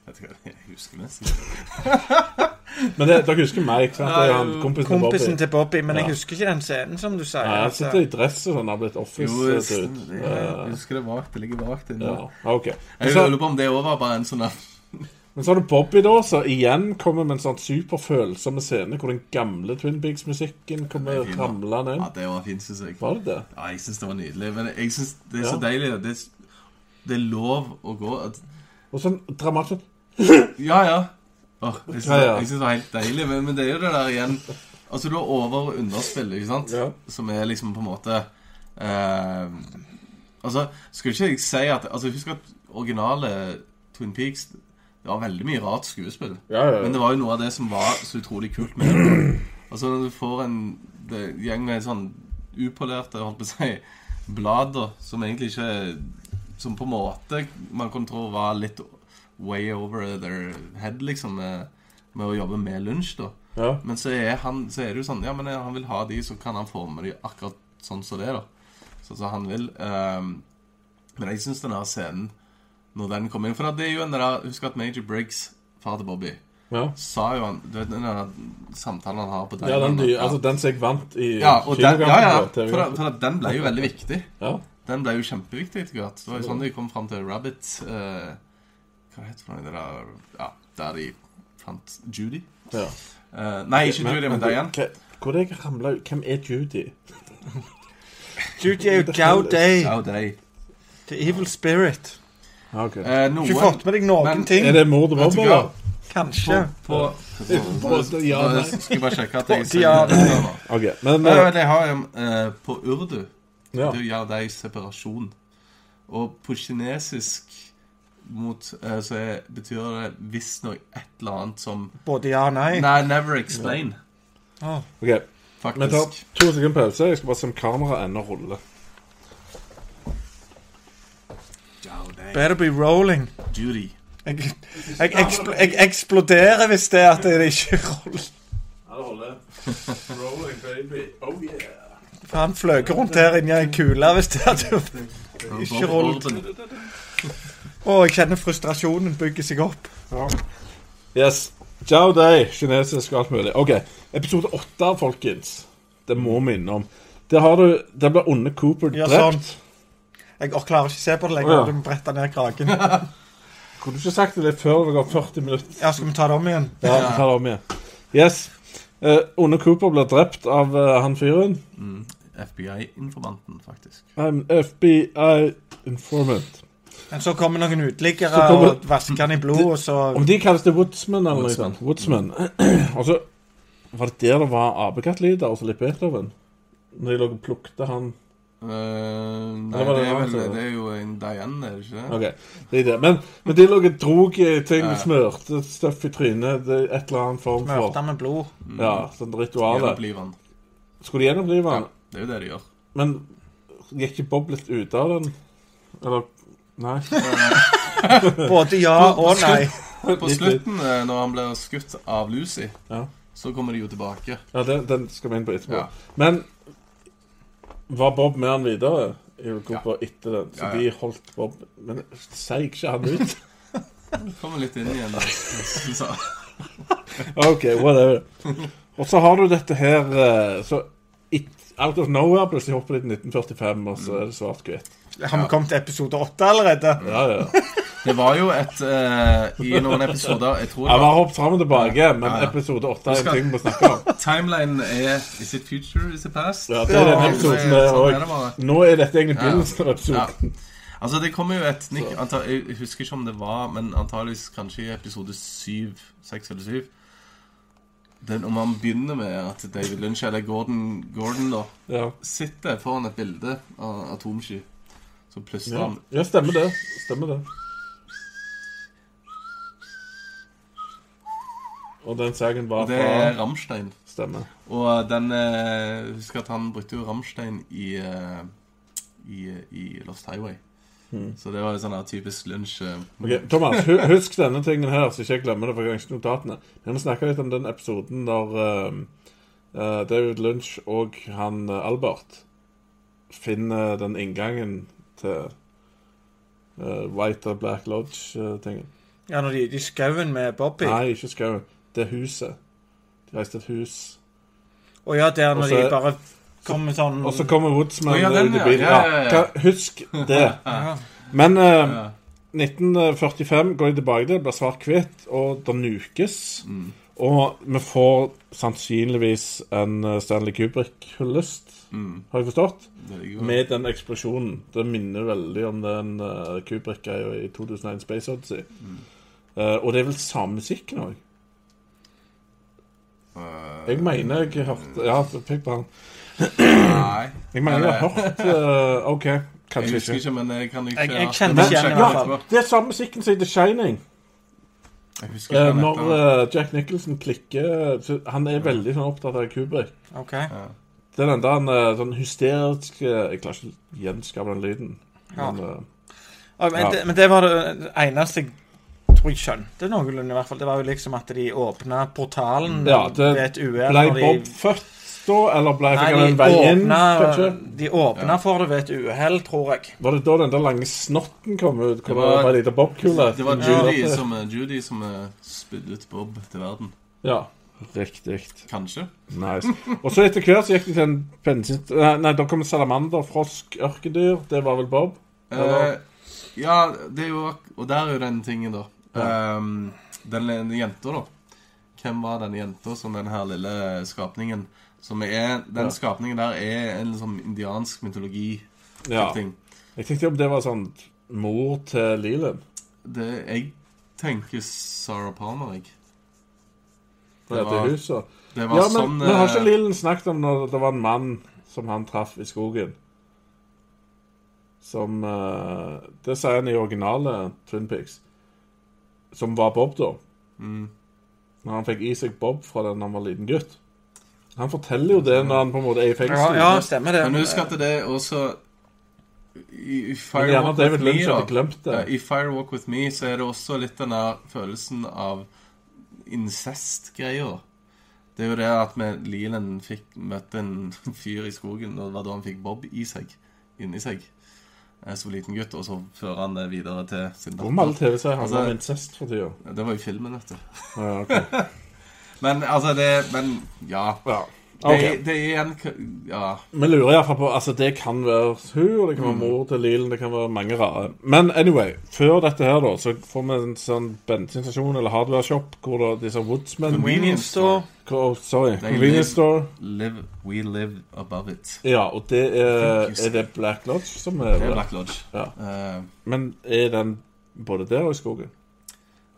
Vet ikke hva, jeg husker nesten. <laughs> Men det, dere husker Mike, sant? Det er han kompisen, til Kompisen Bobby. til Bobby, men jeg husker ikke den scenen som du sier. Nei, han altså. sitter i dress og sånn, har blitt office-dude. Jeg, det. jeg husker det vagt. Det ligger vagt inne. Ja, Okay. Jeg lurer på om det òg var bare en sånn men så har du Bobby, da, som igjen kommer med en sånn superfølsom scene hvor den gamle Twin Peaks-musikken kommer er ramlende inn. Ja, det var fint, syns jeg. Var det det? Ja, jeg syns det var nydelig. Men jeg syns det er så Ja. deilig. Det er, det er lov å gå at Og sånn dramatisk Ja, ja. Åh, jeg syns Ja, ja. det var helt deilig. Men, men det er jo det der igjen Altså, du har over- og underspill, ikke sant? Ja. Som er liksom på en måte eh, Altså, skulle ikke jeg si at Altså, husk at originale Twin Peaks Det var veldig mye rart skuespill. Ja, ja, Men det var jo noe av det som var så utrolig kult med det. Altså når du får en det, gjeng med sånn upolerte, holdt på å si, blader som egentlig ikke Som på en måte man kunne tro var litt way over their head, liksom, med, med å jobbe med lunsj, da. ja. Men så er, han, så er det jo sånn Ja, men han vil ha de, så kan han forme de akkurat sånn som det, da. Sånn som han vil. Um, men jeg syns denne scenen, når den kom inn For det er jo en der Husk at Major Briggs, far til Bobby ja. sa jo han Du vet den der samtalen han har på ja den, ja. altså, den som jeg vant i ja, og den, ja, ja, for, for den ble jo veldig viktig. Ja. Den ble jo kjempeviktig etter hvert. Det var jo sånn de kom fram til Rabbit eh, Hva heter det der Ja, der de fant Judy. ja. Eh, nei, ikke Judy, men Diane. hva- Hvor er det jeg ramla ut? Hvem er Judy? Judy er jo <laughs> Gow day. the evil spirit. Ja, ok. Eh, noen ikke fått med deg noen Men- ting? Er det mord og Vet du Bobby, På? Kanskje. På, på, ja Skal bare sjekke at jeg sier det. Men eh, jeg har jo eh, På urdu ja. Du gjør deg separasjon. Og på kinesisk mot, uh, så er, betyr det visstnok et eller annet som Både ja og nei. Nei, never explain, Åh. Ok, vi tar to sekunder pause. Jeg skal bare se om kameraet ennå ruller. Better be rolling. Judy. Jeg, jeg, ekspl jeg eksploderer hvis det er at det ikke roller. Ja, det holder. Rolling, baby. Oh yeah. Faen fløker rundt her inni ei kule hvis det det ikke rullet. Å, jeg kjenner frustrasjonen bygger seg opp. Yes. Ciao day, kinesisk og alt mulig. Ok, episode åtte, folkens. Det må vi innom. Der har du Der blir onde Cooper drept. Ja, sånn. Jeg klarer ikke å se på det lenger. ja. Du må brette ned kragen. <laughs> Kunne du ikke sagt det før det går 40 minutter? Ja, Skal vi ta det om igjen? Ja, vi tar det om igjen. Yes. Uh, onde Cooper blir drept av eh, han fyren. Mm. FBI-informanten, faktisk. I'm FBI informant. Men så kommer noen uteliggere kommer- og vasker han i blod, og så Om de kalles det Woodsman eller noe Woodsman. sånt. Woodsman. <clears throat> og så var det der det var apekattlyder og så litt Beethoven. Når de lå og plukket han Eh, nei, det det er, vel, det er jo en Diane, er det ikke det? Ok, det er det. Men, men de lå og drog i ting, Ja. smørte støff i trynet. Det er et eller annet form for Smørte med blod. Ja, sånn rituale. Skulle de gjenopplive Ja, det er jo det de gjør. Men gikk ikke Bob litt ut av den? Eller Nei. <laughs> Både ja og nei. På slutten, eh, når han blir skutt av Lucy, Ja. så kommer de jo tilbake. Ja, den, den skal vi inn på etterpå. Ja. Men var Bob med han videre? i Cooper etter den, så Ja, ja. de holdt Bob Men seig ikke han ut? Kommer litt inn igjen. da. <laughs> OK, whatever. Og så har du dette her eh, Så out of nowhere plutselig hopper de til 1945, og så er det svart-hvitt. Har vi kommet til episode åtte allerede? Ja, ja. <laughs> det var jo et uh, I noen episoder Jeg tror det Vi har var hoppet fram og tilbake, men Ja, ja. episode 8 er en ting vi må snakke om. <laughs> Timeline er Is it future, is it past? Ja, det er den episoden der sånn er òg. det bare. Nå er dette egentlig Ja. begynnelsen av Ja. episoden. Altså, det kommer jo et Nick, Jeg husker ikke om det var, men antageligvis kanskje i episode syv, seks eller syv. Den, om man begynner med at David Lynch, eller Gordon, Gordon da, Ja. sitter foran et bilde av atomsky, så plystrer Ja. han ja, stemmer det. Stemmer det. Og den sangen var fra det er fra Rammstein. Stemmer. Og den eh, Husk at han brukte jo Rammstein i, eh, i, i Lost Highway. Så det var jo sånn her typisk lunsj Okay, Ok, Thomas, husk denne tingen her, så ikke jeg glemmer det. for jeg notatene. Vi må snakke litt om den episoden der eh, eh, David Lunch og han eh, Albert finner den inngangen til uh, White og Black Lodge-tingen. Ja, når de, de skauen med Bobby. Nei, ikke skauen. Det er huset. De reiste et hus. Å ja, der når Også, de bare kommer sånn Og så kommer Woodsman oh, ja, den, ut i ja. bilen. Ja, ja, ja. Husk det. <laughs> Men eh, 1945 går de tilbake til, blir svart-hvitt, og det nukes. Mm. Og vi får sannsynligvis en eh, Stanley Kubrick-hyllest, Mm. har jeg forstått, Det med den eksplosjonen. Det minner veldig om den uh, Kubrick-greia i 2001 Space Odyssey. Mm. Uh, og det er vel samme musikken òg. Jeg mener jeg hørte Ja, fikk på han. Nei. Jeg mener jeg har hørt uh, OK, Jeg kanskje husker ikke. ikke, men jeg kan ikke Jeg- jeg kjenner ikke igjen i hvert det fall. etterpå. Det er samme musikken som i The Shining. Jeg husker Eh, ikke hva når den heter. eh, Jack Nicholson klikker så Han er veldig sånn opptatt av Kubrick. OK. Ja. Det er den der eh, sånn hysterisk eh, Jeg klarer ikke å gjenskape den lyden. Ja. Men, eh, men, Ja. det, men det var det eneste jeg tror jeg skjønte noenlunde. i hvert fall. Det var jo liksom at de åpna portalen Ja, det ved et uhell. ble når de- Bob født da, eller ble Nei, de en vei inn? åpna, Kanskje? de åpna Ja. for det ved et uhell, tror jeg. Var det da den der lange snotten kom ut? Kom Det det var- var, bobkule? Det var Ja. Judy som, eh, Judy som eh, spydde ut Bob til verden. Ja, riktig. Kanskje. Nice. Og så etter hvert så gikk de til en bensin... Nei, nei, da kom salamander, frosk, ørkedyr. Det var vel Bob? Eh, ja, det er jo Og der er jo den tingen, da. Ehm, den den jenta, da. Hvem var den jenta som den her lille skapningen Som er Den skapningen der er en liksom indiansk mytologi. Ja. ting Jeg tenkte om det var sånn mor til Leland. Det, jeg tenker Sarah Palmer, jeg. Det var, var- huset. Det var Ja, men, sånn men har eh, ikke Leland snakket om når det var en mann som han traff i skogen? Som eh, Det sier han i originale Twin Peaks. Som var Bob, da. mm, Når han fikk i seg Bob fra da han var liten gutt. Han forteller jo det når han på en måte er i Ja, fengsel. ja stemmer det. Men husk at det er også i, i Walk Firewalk David With Me, da. I Firewalk With Me så er det også litt den der følelsen av incest-greier. Det er jo det at med Leland fikk møtte en <laughs> fyr i skogen, og det var da han fikk Bob i seg. Inni seg. eh, Som liten gutt, og så fører han det videre til sin Hvor mange datter. TV-serier handler Altså- om incest for tida? Det var jo filmen, vet du. Ja, ok. <laughs> Men altså, det Men ja. ja. Det, det er en Ja. Vi lurer iallfall på Altså, det kan være hun, det kan være mor til Lilen, det kan være mange rare. Men anyway, før dette her, da, så får vi en sånn bensinstasjon eller hardware-shop hvor da disse Woodsmen Convenience store. Oh, Sorry. They Convenience live- store. Live, we live above it. Ja, og det er Er det Black Lodge som er Det er? Black Lodge. Ja. Uh, Men er den både der og i skogen?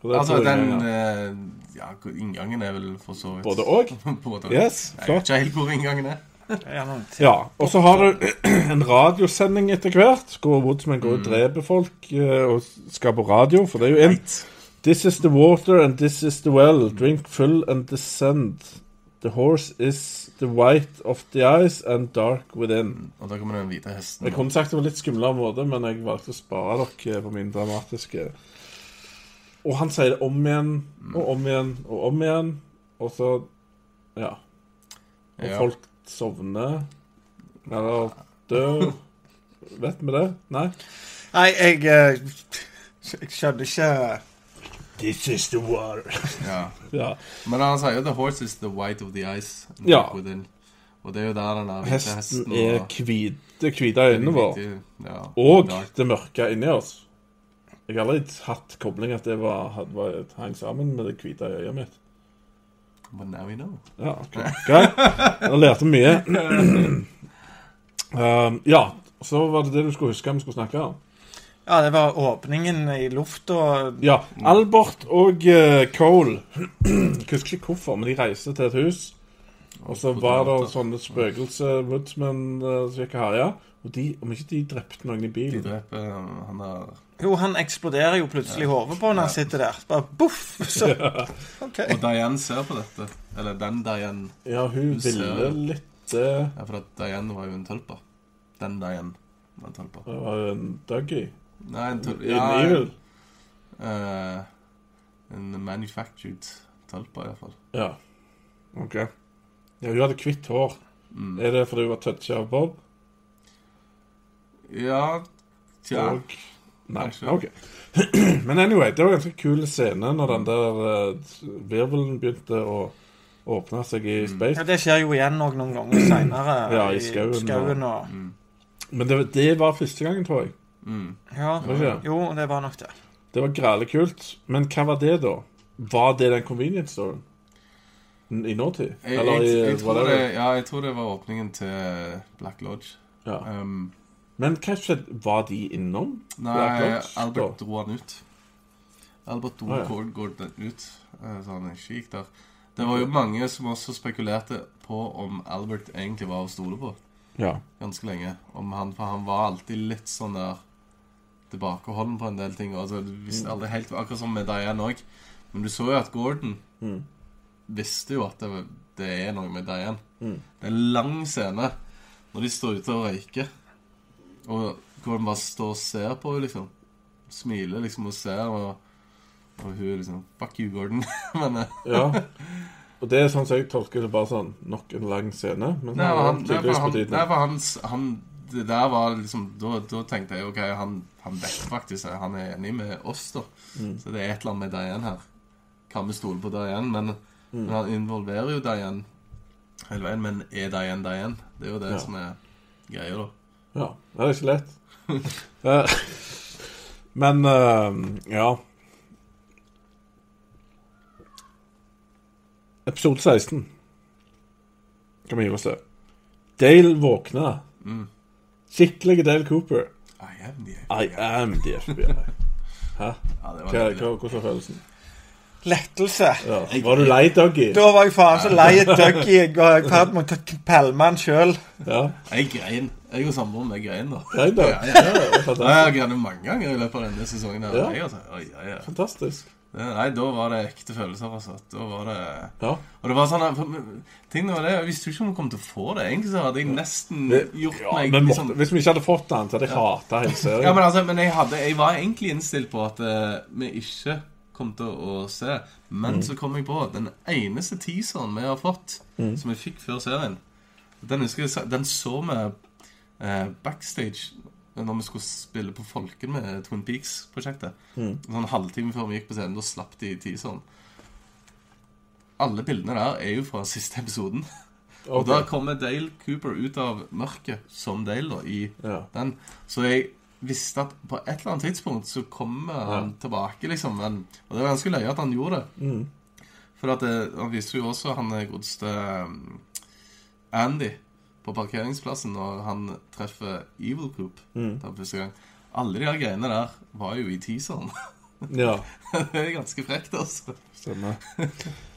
Altså, jeg den eh, Ja, inngangen er vel for så vidt Både og? <laughs> Yes, Jeg vet ikke helt hvor inngangen er. Ja, Ja, og så har du <clears throat> en radiosending etter hvert, hvor Woodsman går og dreper folk eh, og skal på radio, for det er jo en This is the water and this is the well. Drink full and descend. The horse is the white of the eyes and dark within. Og da kommer den hvite hesten. Jeg kunne sagt det på litt skumlere måte, men jeg valgte å spare dere på min dramatiske Og han sier det om igjen og om igjen og om igjen, og så Ja. Og Ja. folk sovner eller dør. Vet vi det? Nei? Nei, jeg eh, Jeg skjønner ikke This is the war. Ja. ja. Men han sier jo 'the horse is the white of the ice'. Ja. Within. Og det er jo der den hvite Hesten hesten er og- hvite, det hvite øynene våre. Ja, Og det mørke inni oss. Jeg har aldri hatt kobling at det var, var, hang sammen med det hvite øyet mitt. But now we know. Ja, ok. Greit. Jeg lærte mye. <clears throat> um, ja, så var det det du skulle huske vi skulle snakke om. Ja, det var åpningen i lufta. Ja, Albert og uh, Cole <clears throat> Jeg husker ikke hvorfor, men de reiste til et hus. Og så var det sånne spøkelser, woodsmen, uh, som gikk og herja. Og de, om ikke de drepte noen i De bilen dreper eh, han der Jo, han eksploderer jo plutselig i hodet på når han sitter der. Bare boff! Så <laughs> Okay. Og Diane ser på dette. Eller den Diane. Ja, hun hun ville litt uh, Ja, for at Diane var jo en tølper. Den Diane var en tølper. Det var en Dougie. Nei, en tølper En Evil. Uh, en manufactured tølper, iallfall. Ja. OK. Ja, hun hadde hvitt hår. Mm. Er det fordi hun var toucha av Bob? Ja Tja. Og Nei. OK. <clears throat> Men anyway, det var en ganske kul scene når den der uh, virvelen begynte å åpne seg i space. Ja. Det skjer jo igjen også noen ganger seinere. <clears throat> Ja, i skauen, og Mm. Men det, det var første gangen, tror jeg. Mm. Ja. Det? Jo, det var nok det. Det var grale kult. Men hva var det, da? Var det den convenience storen? I nåtid? Jeg, Eller jeg, i jeg, tror det, ja, jeg tror det var åpningen til Black Lodge. Ja. Um, Men hva skjedde? Var de innom? nei, Albert da? dro han ut. Albert dro Ah, ja. Gordon ut, eh, så han ikke gikk der. Det var jo mange som også spekulerte på om Albert egentlig var å stole på. Ja. ganske lenge. Om han, for han var alltid litt sånn der tilbakeholden på en del ting. Altså, du visste aldri helt, Akkurat som med Diane òg. Men du så jo at Gordon Mm. visste jo at det, det er noe med Diane. Mm. Det er en lang scene når de står ute og røyker. Og Gordon bare står og ser på henne, liksom. Smiler liksom og ser, og, og hun liksom Fuck you, Gordon. <laughs> Men eh, ja. Og det er sånn som jeg tolker det, bare sånn nok en lang scene. Men Nei, han men var han, nei, for han, han, han Det der var liksom Da, da tenkte jeg OK, han, han vet faktisk Han er enig med oss, da. Mm. Så det er et eller annet med Diane her. Kan vi stole på Diane? Men, Mm. men han involverer jo Diane hele veien. Men er Diane Diane? Det er jo det Ja. som er greia, da. Ja, det er ikke lett. Eh, Men eh, ja Episode 16 kan vi gi oss det. Dale våkner. Mm. Skikkelig Dale Cooper. I am the I am the FBI. Hæ? Ja, det var hva, hvordan var følelsen? Lettelse. Ja. Var du lei, Dougie? Da var jeg faen så lei Dougie. Jeg var i ferd med å pælme han sjøl. Ja. Jeg grein. Jeg og samboeren min grein, da. Grein, da? Ja, ja. Ja, Jeg grein mange ganger i løpet av denne sesongen. her. Ja. Jeg, altså. Oi, ja, ja. Fantastisk. Nei, da var det ekte følelser, altså. Da var det Ja. Og det var sånn Tingene var det, Jeg visste jo ikke om vi kom til å få det. Egentlig så hadde jeg nesten gjort ja meg men liksom måtte, hvis vi ikke hadde fått den, så hadde jeg hata hele serien. Ja, men altså, men jeg, hadde, jeg var egentlig innstilt på at uh, vi ikke kom til å se. Men Mm. så kom jeg på den eneste teaseren vi har fått, Mm. som vi fikk før serien Den husker jeg, den så vi eh, backstage når vi skulle spille på Folken med Twin Peaks-prosjektet. Mm. Sånn halvtime før vi gikk på scenen, da slapp de teaseren. Alle bildene der er jo fra <laughs> siste episoden. Og da kommer Dale Cooper ut av mørket som Dale da, i Ja. den. Så jeg visste at på et eller annet tidspunkt så kommer han tilbake, liksom. Men, og det var ganske løye at han gjorde det. Mm. For at det, han viser jo også han er godeste um, Andy på parkeringsplassen når han treffer Evil Coop Mm. der første gang. Alle de her greiene der var jo i teaseren. <laughs> ja. det er ganske frekt, altså. Stemmer.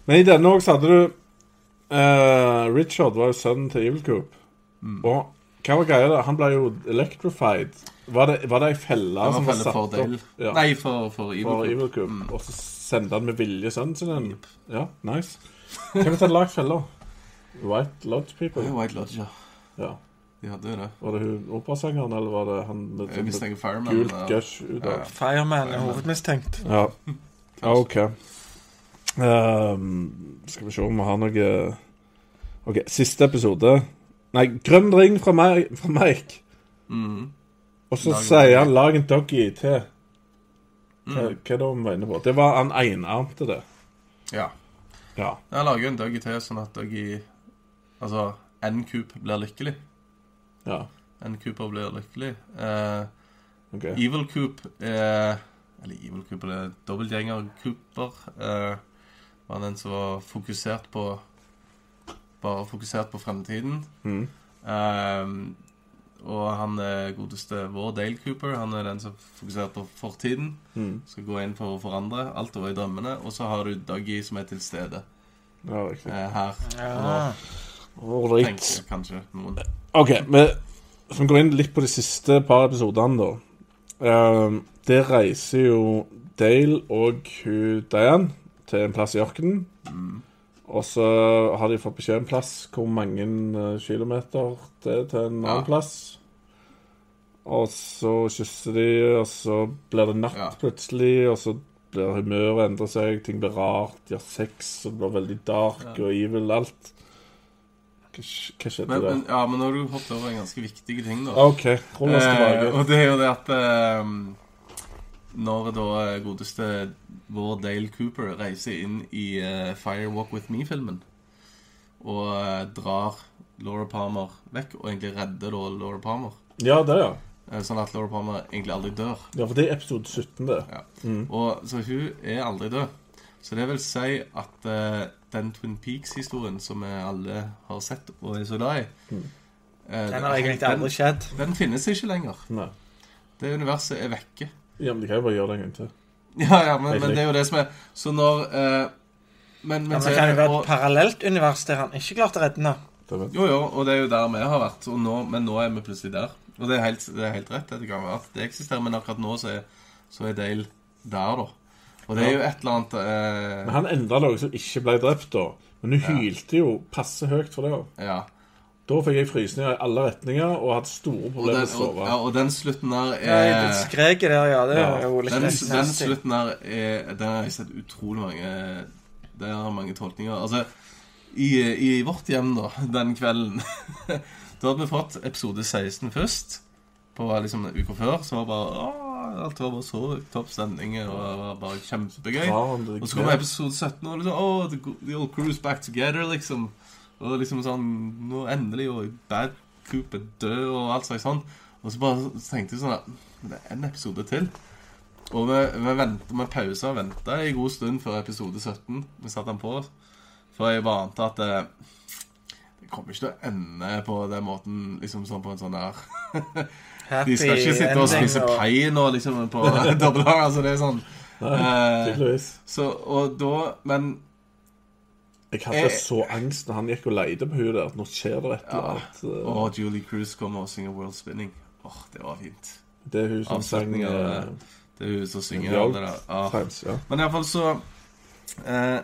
Men i denne òg så hadde du eh, Richard var jo sønnen til Evil Coop. Mm. Og hva var greia der? Han ble jo electrified. Var det, var det ei felle som var satt for opp ja, Nei, for, for Evil. Evil Mm. Og så sendte han med vilje sønnen sin en Ja, nice. Hvem hadde lagd fella? White Lodge People? Ja, White Lodge, ja. Ja. De hadde jo det. Var det hun operasangeren, eller var det han med Jeg mistenker Fireman. gult gush ut Ja. av Fireman er hovedmistenkt. Ja. ja OK. Um, skal vi se om vi har noe OK, siste episode. Nei, grønn ring fra meg. Fra Mike. Mhm. Og så sier han 'lag en doggy til'. Hva, Mm. hva er det var inne på? Det var han enarmte det. Ja. Ja. Jeg lager en doggy til, sånn at doggy Altså, N-Coop blir lykkelig. ja. N-Cooper blir lykkelig. Eh, okay. Evil Coop er Eller Evil det er dobbeltgjenger Cooper. Eh, var den som var fokusert på Bare fokusert på fremtiden. Mm. Eh, og han er godeste vår Dale Cooper. Han er den som fokuserer på fortiden. Mm. Skal gå inn for å forandre alt over i drømmene. Og så har du Dougie som er til stede Ja, riktig. eh, her. Ja. Ålreit. tenker kanskje noen. OK, vi som går inn litt på de siste par episodene, da. Um, det reiser jo Dale og hun Diane til en plass i ørkenen. Og så har de fått beskjed om plass hvor mange eh, kilometer det er til en Ja. annen plass. Og så kysser de, og så blir det natt Ja. plutselig, og så blir humøret endrer seg, ting blir rart, de har sex, og det blir veldig dark og evil, alt. Hva, skjedde Men, der? men, ja, men nå har du hoppet over en ganske viktig ting, da. OK, rull oss Eh, tilbake. og det er jo det at eh, Når da godeste vår Dale Cooper reiser inn i uh, Fire Walk With Me-filmen og uh, drar Laura Palmer vekk, og egentlig redder da Laura Palmer, Ja, det, ja. eh, sånn at Laura Palmer egentlig aldri dør. Ja, for det er episode 17, det. Ja. Og, så hun er aldri død. Så det vil si at eh, den Twin Peaks-historien som vi alle har sett og er så glad i eh, Den har egentlig aldri skjedd. den, den finnes ikke lenger. Nei. Det universet er vekke. Ja, men de kan jo bare gjøre det en gang til. Ja, ja, men, men det er jo det som er Så når eh, Men, men Men det kan jo være et parallelt univers der han ikke klarte å redde henne. Jo, jo, og det er jo der vi har vært. Og nå, men nå er vi plutselig der. Og det er helt, det er helt rett. Det kan være at det eksisterer, men akkurat nå så er, så er Dale der, da. Og det er jo et eller annet eh, Men han enda noe som ikke ble drept, da. Men hun hylte jo passe høyt for det. også. Ja. Da fikk jeg frysninger i alle retninger og hadde store problemer med å og, sove. ja, og den slutten der Ja, er det skreket der, ja. Det Ja. er jo litt den, den slutten der er Den har jeg sett utrolig mange Det er mange tolkninger. Altså, i, i vårt hjem, da, den kvelden <laughs> Da hadde vi fått episode 16 først. På liksom en uke før. Så var det bare åh, Alt var bare så topp stemning, og det var bare kjempegøy. Og så kommer episode 17, og liksom Åh, the, the old crew's back together, liksom. Og liksom sånn Nå endelig, og Bad Coop er død, og alt slags sånn. Og så bare tenkte jeg sånn at Det er en episode til. Og vi, vi, vent, vi pausa og venta en god stund før episode 17. Vi satte den på. For jeg bare ante at det, det kommer ikke til å ende på den måten, liksom sånn på en sånn der <laughs> De skal ikke sitte og spise pai nå, liksom, på <laughs> dobbelt Altså, det er sånn eh, Tydeligvis. Så, og da Men Jeg hadde Eh, så angst når han gikk og leide på henne der. Nå skjer det et eller annet. Ja. Og Julie Cruise kommer og synger World Spinning. Åh, det var fint. Det er hun som av eh, det. Er hun som synger alt det der. Ah. Times, ja. Men iallfall så eh,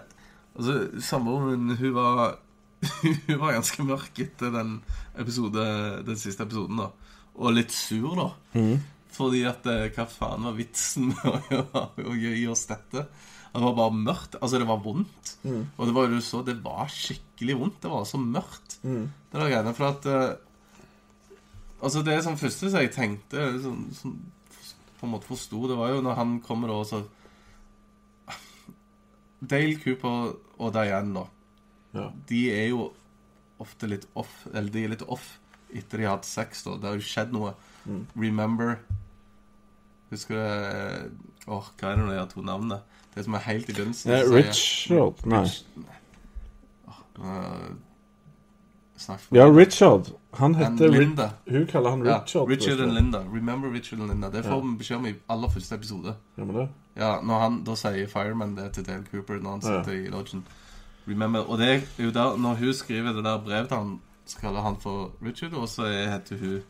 Altså, samboeren min, hun var <laughs> Hun var ganske mørk etter den episode Den siste episoden, da. Og litt sur, da. Mm. Fordi at eh, Hva faen var vitsen med å <laughs> gi oss dette? Det var bare mørkt. Altså, det var vondt. Mm. Og det var jo så, det var skikkelig vondt. Det var så mørkt. Mm. Det var greiene. For at uh, Altså, det som første som jeg tenkte som, som, På en måte forsto, det var jo når han kommer da og så Dale Cooper og Diane, da. Ja. De er jo ofte litt off Eller de er litt off etter de har hatt sex, da. Det har jo skjedd noe. Mm. Remember Husker du eh, Åh, hva er det når de har to navnene? Det som er helt i begynnelsen. Eh, så sier- Richard Nei. Snakk for Ja, Richard. Han And heter Ri Linda. Hun kaller han Ja, Richard. Richard and. Linda. Remember Richard and Linda. Det får vi beskjed om i aller første episode. Ja, vi det? Ja, når han, Da sier Fireman det til Dale Cooper når han Ja. sitter i lodgen. Remember, Og det er jo der, når hun skriver det der brevet til han, så kaller han for Richard, og så er- heter hun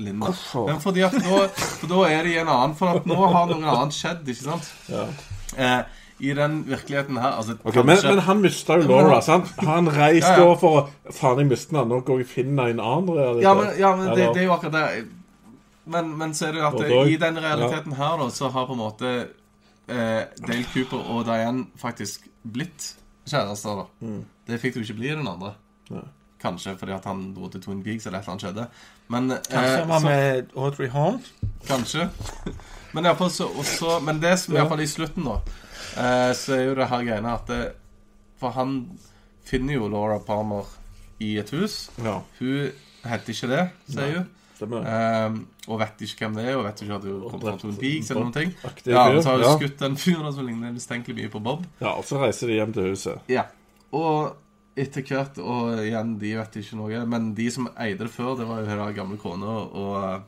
Linda. Hvorfor? Men fordi at nå, for da er det i en annen For at nå har noe annet skjedd, ikke sant? Ja. Eh, I den virkeligheten her altså, Ok, men, men han mista jo Laura. sant? Han reiste Ja, ja. over for å Faen, jeg mistet henne. Nå går jeg og finner en annen realitet. Ja, men, ja, men det, det er jo akkurat det. Men, men så er det jo at det, i den realiteten her, da, så har på en måte eh, Dale Cooper og Diane faktisk blitt kjærester, da. Mm. Det fikk du ikke bli i den andre. Nei. Kanskje fordi at han dro til Twin Peaks eller et eller annet skjedde. Men, eh, Kanskje han var så, med Audrey Horne? Kanskje. <laughs> Men, fall så, også, men det som i Ja. hvert fall i slutten, da, eh, så er jo det her greiene at det, For han finner jo Laura Palmer i et hus. Ja, Hun heter ikke det, sier hun. Ehm, og vet ikke hvem det er, og vet ikke at hun kommer fra Twin Peaks eller noen ting. Ja, så har hun ja. skutt den fyren som ligner mistenkelig mye på Bob. ja, og så reiser de hjem til huset. Ja. Og etter hvert, og igjen, de vet ikke noe, men de som eide det før, det var jo hun gamle kona og uh,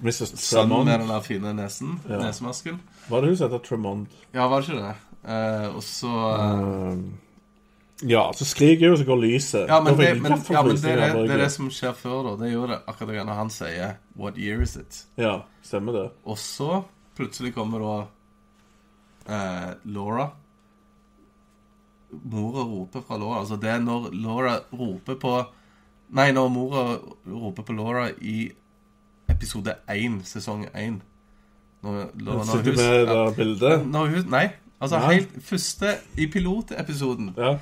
Mrs. sønnen med den der fine nesen, Ja. nesemasken. Var det hun som heter Tremont? Ja, var det ikke det? Eh, og så eh, Um, Ja, så skriker hun, så går lyset. Ja, men, det, men, ja, men det, er det, er det som skjer før, da. Det gjør det akkurat det når han sier 'What year is it?' Ja, stemmer det. Og så plutselig kommer da eh, Laura. Mora roper fra Laura. Altså det er når Laura roper på Nei, når mora roper på Laura i episode 1, sesong 1. Når, når, Sitter hun- med det bildet. når hun, Nei. Altså Nei. helt første i pilotepisoden. Ja,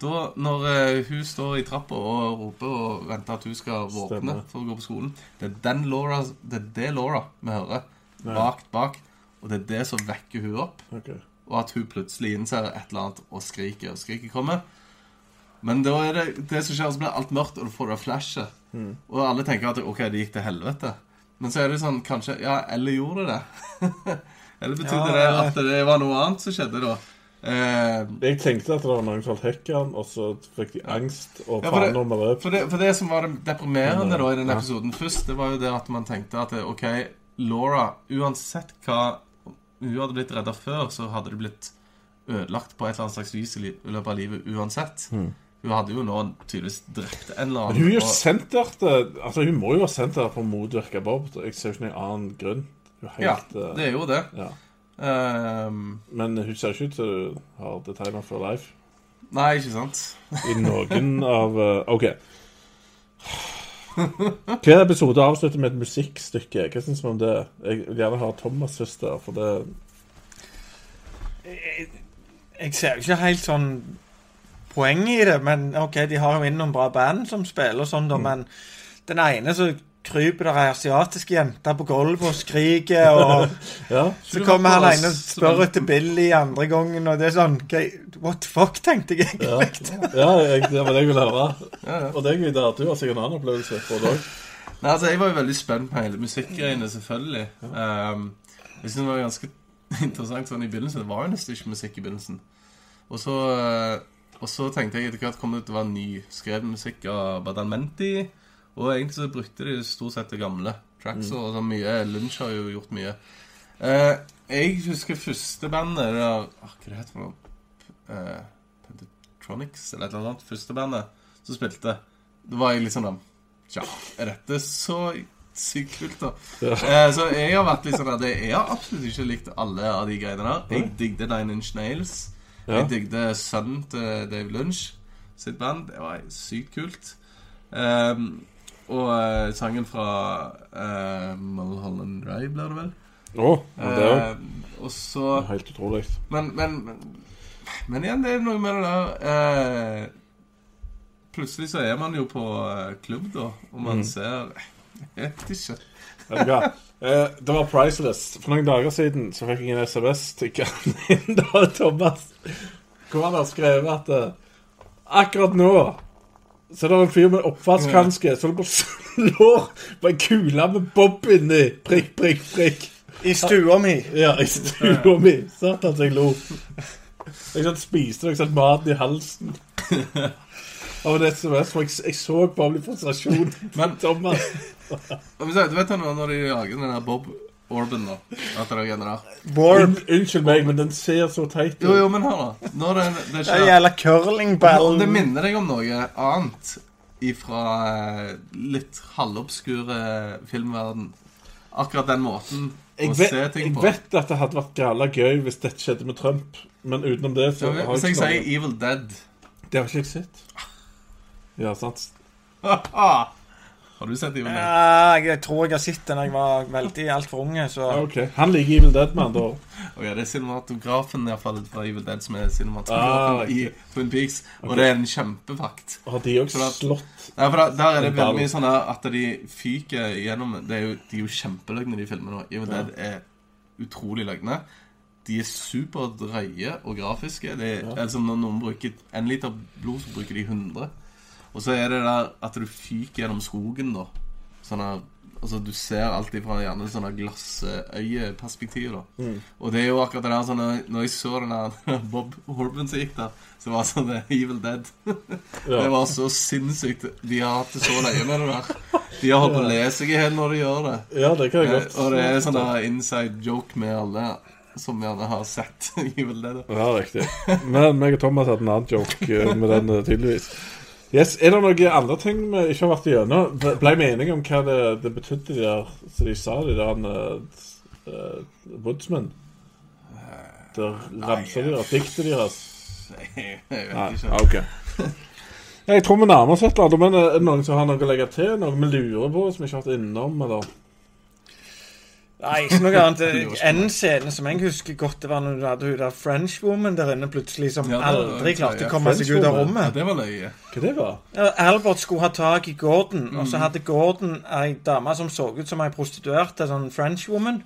Da, når uh, hun står i trappa og roper og venter at hun skal våkne Stemmer. for å gå på skolen Det er den Laura Det er det Laura vi hører. bakt bak. Og det er det som vekker hun opp. ok. Og at hun plutselig innser et eller annet og skriker. Og skriket kommer. Men da er det det som skjer, så blir alt mørkt, og du får det flashet. Mm. Og alle tenker at OK, det gikk til helvete. Men så er det sånn kanskje Ja, eller gjorde det det? <laughs> eller betydde Ja, det at det var noe annet som skjedde da? Eh, Jeg tenkte at det var noen som holdt hekken, og så fikk de angst og Ja, for det- faen det For det, for det som var det deprimerende da i den Ja. episoden først, det var jo det at man tenkte at OK, Laura Uansett hva hun hadde blitt redda før, så hadde det blitt ødelagt på et eller annet slags vis i løpet av livet uansett. Hun hadde jo nå tydeligvis drept en eller Men annen. hun er jo og- til Altså, hun må jo være sendt det for å motvirke Bob. Jeg ser ikke noen annen grunn. Er ja, eh, det er jo det. ja. Um... Men hun ser ikke ut til du har detaljer for life. nei, ikke sant? I noen <laughs> av eh, OK. Hver episode avslutter med et musikkstykke. Hva syns vi om det? Jeg vil gjerne ha Thomas først der, for det Jeg, jeg ser jo ikke helt sånn poeng i det, men OK, de har jo inn noen bra band som spiller og sånn, da, men den ene så kryper der ei asiatisk jente på gulvet og skriker, og <laughs> Ja. så kommer han ene og spør etter Billy andre gangen, og det er sånn What the fuck, tenkte jeg. Ja, ja jeg, det var det jeg ville høre. Og det er gøy, Vidar, du har sikkert en annen opplevelse på det òg. Nei, altså, Jeg var jo veldig spent på hele musikkgreiene, selvfølgelig. Um, jeg synes det var ganske <laughs> interessant sånn i begynnelsen. Det var jo nesten ikke musikk i begynnelsen. Og så, eh, og så tenkte jeg etter hvert kom det til å være nyskrevet musikk av Badalmenti. Og egentlig så brukte de stort sett det gamle tracks. Og så mye Lunch har jo gjort mye. Eh, jeg husker første bandet det der, ah, Hva det heter for noe? Uh, Pentatronics, eller et eller annet. Første bandet som spilte. Da var jeg litt sånn Tja, er dette så sykt kult, da? Eh, så jeg har vært litt sånn at jeg har absolutt ikke likt alle av de greiene der. Jeg digget Nine Inch Nails. Jeg digget sønnen til Dave Lunch sitt band. Det var sykt kult. Ehm, og uh, sangen fra uh, Mulholland Drive, blir det vel? Å, oh, det òg. Uh, og så Helt utrolig. men, men, men, men igjen, det er noe med det der eh, Plutselig så er man jo på eh, klubb, da, og man ser <laughs> Jeg vet ikke. Eh, det var priceless. For noen dager siden så fikk jeg en SMS til inn da, Thomas, hvor han har skrevet at eh, akkurat nå så er det en fyr med oppvaskhanske som slår på en kule med bob inni. Prikk, prikk, prikk. I stua mi. Ja, i stua mi. Satan, så jeg lo. Jeg sånn spiste jeg sånn maten i halsen. Av en SMS, for jeg, jeg så bare litt frustrasjon. Men- Thomas. Du vet når når de jager den der Bob Orban, da? At det der. Unnskyld meg, men den ser så teit ut. Jo, jo, men hør, da. Når det, det Den skjer jævla Om curlingballen. det minner deg om noe annet ifra eh, litt halvobskure filmverden Akkurat den måten Jeg å vet, se ting jeg på. vet at det hadde vært gæla gøy hvis dette skjedde med Trump, men utenom det så har hvis jeg jeg sier. Evil Dead Det har ikke jeg sett. Ja, sant. <laughs> Har du sett Evil Dead? Ja, jeg tror jeg har sett den da jeg var veldig altfor unge, så Ja, ok. Han liker Evil Dead, med andre ord. <laughs> Ok, Det er cinematografen i hvert fall fra Evil Dead som er cinematografen Ah, i. Twin Peaks. Og det er en kjempefakt. Har de òg slått ja, for da, Der er det veldig mye sånn at de fyker gjennom det er jo, De er jo kjempeløgne, de filmene. Evil Ja. Dead er utrolig løgne. De er superdrøye og grafiske. Det er, Ja. altså Når noen bruker en liter blod, så bruker de 100. Og så er det der at du fyker gjennom skogen, da. Sånn at Altså, du ser alltid fra gjerne sånne glassøyeperspektiv, da. Mm. Og det er jo akkurat det der sånn Når jeg så den der <laughs> Bob Horban som gikk der, så var det sånn Evil Dead. <laughs> ja. Det var så sinnssykt. De har hatt det så lenge med det der. De har holdt på å le seg i hjel når de gjør det. ja, det kan jeg Eh, godt Og det er sånn der inside joke med alle som gjerne har sett <laughs> Evil Dead. Ja, riktig. Men meg og Thomas hadde en annen joke eh, med den, eh, tydeligvis. Yes, Er det noen andre ting vi ikke har vært igjennom? Ble- vi enige om hva det, det betydde, de der, som de sa, de der uh, Woodsman? Der ramsa de der, diktet deres? Jeg vet ikke. ok. Jeg tror vi nærmer oss et eller annet, men er det noen som har noe å legge til? Noe vi lurer på, som vi ikke har vært innom? eller? Nei, ikke noe annet. <laughs> En scene som jeg husker godt, det var når du hadde hun der Frenchwoman der inne plutselig, som Ja, var- aldri klarte å komme seg ut av rommet. Ja, det var løye. Hva det var? Ja, Albert skulle ha tak i Gordon, og Mm. så hadde Gordon ei dame som så ut som ei prostituert, en sånn Frenchwoman.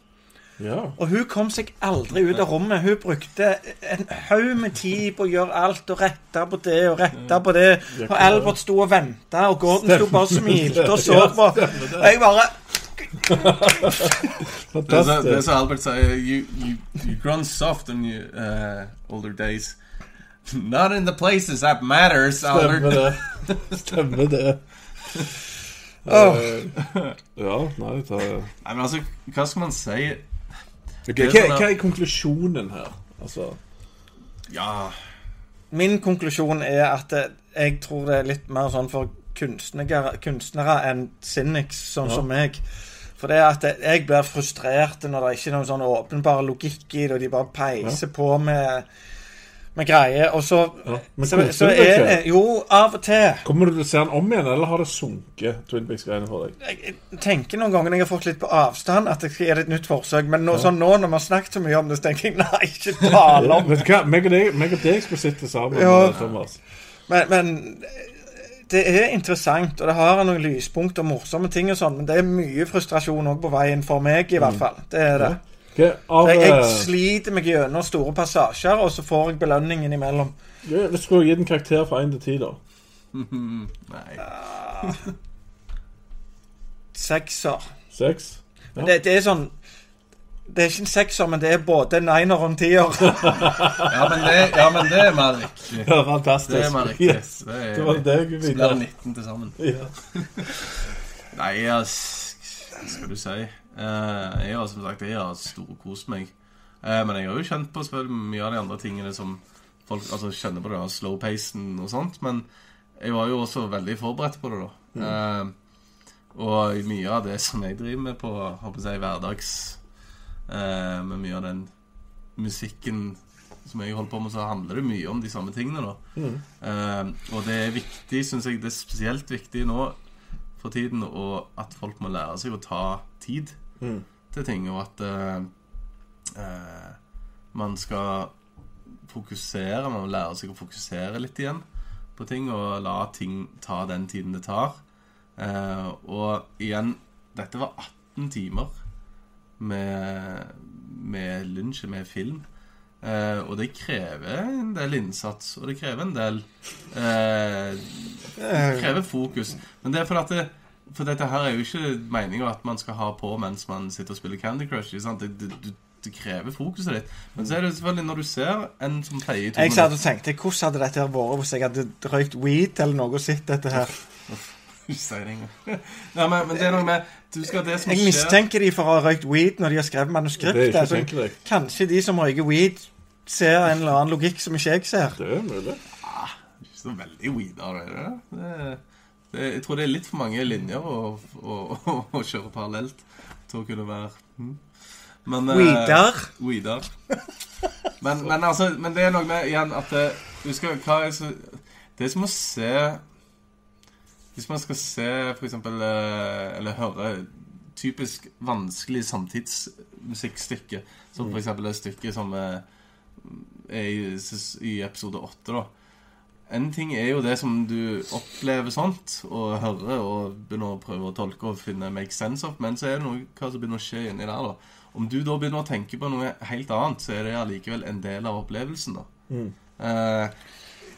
Ja. Og hun kom seg aldri ut av rommet. Hun brukte en haug med tid på å gjøre alt og rette på det og rette på det. Og Albert sto og venta, og Gordon sto bare og smilte og så på. Og jeg bare <laughs> Det er er Fantastisk. Albert sier you, you, you grown soft in your uh, older days. <laughs> Not in the places that matters, Stemmer det. <laughs> Stemmer det. Åh. Eh, ja, nei, det tar Nei, men altså, hva skal man si? Ok, er hva, sånn hva er konklusjonen her? Altså Ja Min konklusjon er at jeg tror det er litt mer sånn for kunstnere, kunstnere enn cynics, sånn Ja. som meg. For det at jeg- blir frustrert når det ikke er noen sånn åpenbar logikk i det, og de bare peiser på med, med greier. Og så, ja. Men så, så er ikke? det Jo, av og til. Kommer du til å se den om igjen, eller har det sunket Twin Peaks-greiene for deg? Jeg tenker noen ganger når jeg har fått litt på avstand, at jeg skal gi det et nytt forsøk. Men nå, sånn nå når vi har snakket så mye om det, så tenker jeg nei, ikke tale om Vet du hva, meg og deg, meg og deg skulle sitte sammen, Ja. Thomas. Men, men det er interessant, og det har noen lyspunkt og morsomme ting og sånn, men det er mye frustrasjon òg på veien for meg, i hvert fall. Det er det. Okay, av, Jeg, jeg eh, sliter meg gjennom store passasjer, og så får jeg belønningen imellom. ja, du skulle gitt en karakter fra 1 til 10, da? <laughs> Nei. Sekser. Seks? Ja. Det, det er sånn Det er ikke en sekser, men det er både en niner og en tier. <laughs> Ja, men det, ja, men det er mer riktig. Ja, fantastisk. Det er mer riktig. Yes. Det, er, Det var det jeg så blir det 19 til sammen. Ja. <laughs> Nei, altså, hva skal du si? Eh, jeg har som sagt jeg har storkost meg. Eh, men jeg har jo kjent på mye av de andre tingene som folk altså, kjenner på det, slow-pacen og sånt. Men jeg var jo også veldig forberedt på det, da. Eh, og mye av det som jeg driver med på håper jeg, hverdags Med mye av den musikken som jeg holder på med, så handler det mye om de samme tingene. da Eh, Og det er viktig, syns jeg det er spesielt viktig nå for tiden og at folk må lære seg å ta tid Mm. til ting, og at eh, eh, man skal fokusere. Man må lære seg å fokusere litt igjen på ting, og la ting ta den tiden det tar. Eh, og igjen, dette var 18 timer med, med lunsj, med film. Eh, og det krever en del innsats, og det krever en del eh, Det krever fokus. Men det er fordi at det, For dette her er jo ikke meninga at man skal ha på mens man sitter og spiller Candy Crush. Ikke sant? Det, det, det, krever fokuset ditt. Men så er det selvfølgelig når du ser en som pleier i to Jeg satt og tenkte hvordan hadde dette vært hvis jeg hadde røykt weed eller noe og sett dette her. Ikke <laughs> si det engang. <laughs> Nei, men, men det er noe med du skal, det som Jeg skjer mistenker de for å ha røykt weed når de har skrevet Det er manuskriptet. ikke Så tenkelig. kanskje de som røyker weed, ser en eller annen logikk som ikke jeg ser. Det er mulig. Ikke så veldig weeder, er det det? det? Det, jeg tror det er litt for mange linjer å, å, å, å kjøre parallelt til å kunne være hm. Men, eh, Weeder? Weeder. Men, men altså Men det er noe med igjen at det, Husk hva er så Det er som å se Hvis man skal se for eksempel eh, Eller høre typisk vanskelig samtidsmusikkstykke, som for eksempel et stykke som eh, er i, i episode åtte, da. En ting er jo det som du opplever sånt, og hører og begynner å prøve å tolke og finne make sense of, men så er det noe hva som begynner å skje inni der, da. Om du da begynner å tenke på noe helt annet, så er det allikevel en del av opplevelsen, da. Eh,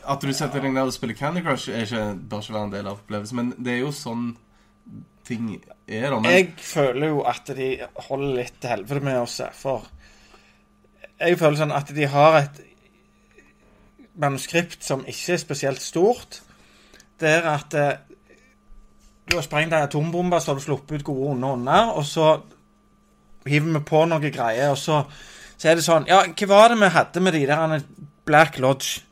at du setter deg ned og spiller Candy Crush, ikke, bør ikke være en del av opplevelsen, men det er jo sånn ting er, da. Men Jeg føler jo at de holder litt til helvete med oss, for jeg føler sånn at de har et manuskript som ikke er spesielt stort. Det er at eh, du har sprengt ei atombombe, så har du sluppet ut gode onde ånder, og så hiver vi på noe greier, og så så er det sånn Ja, hva var det vi hadde med de der Black Lodge?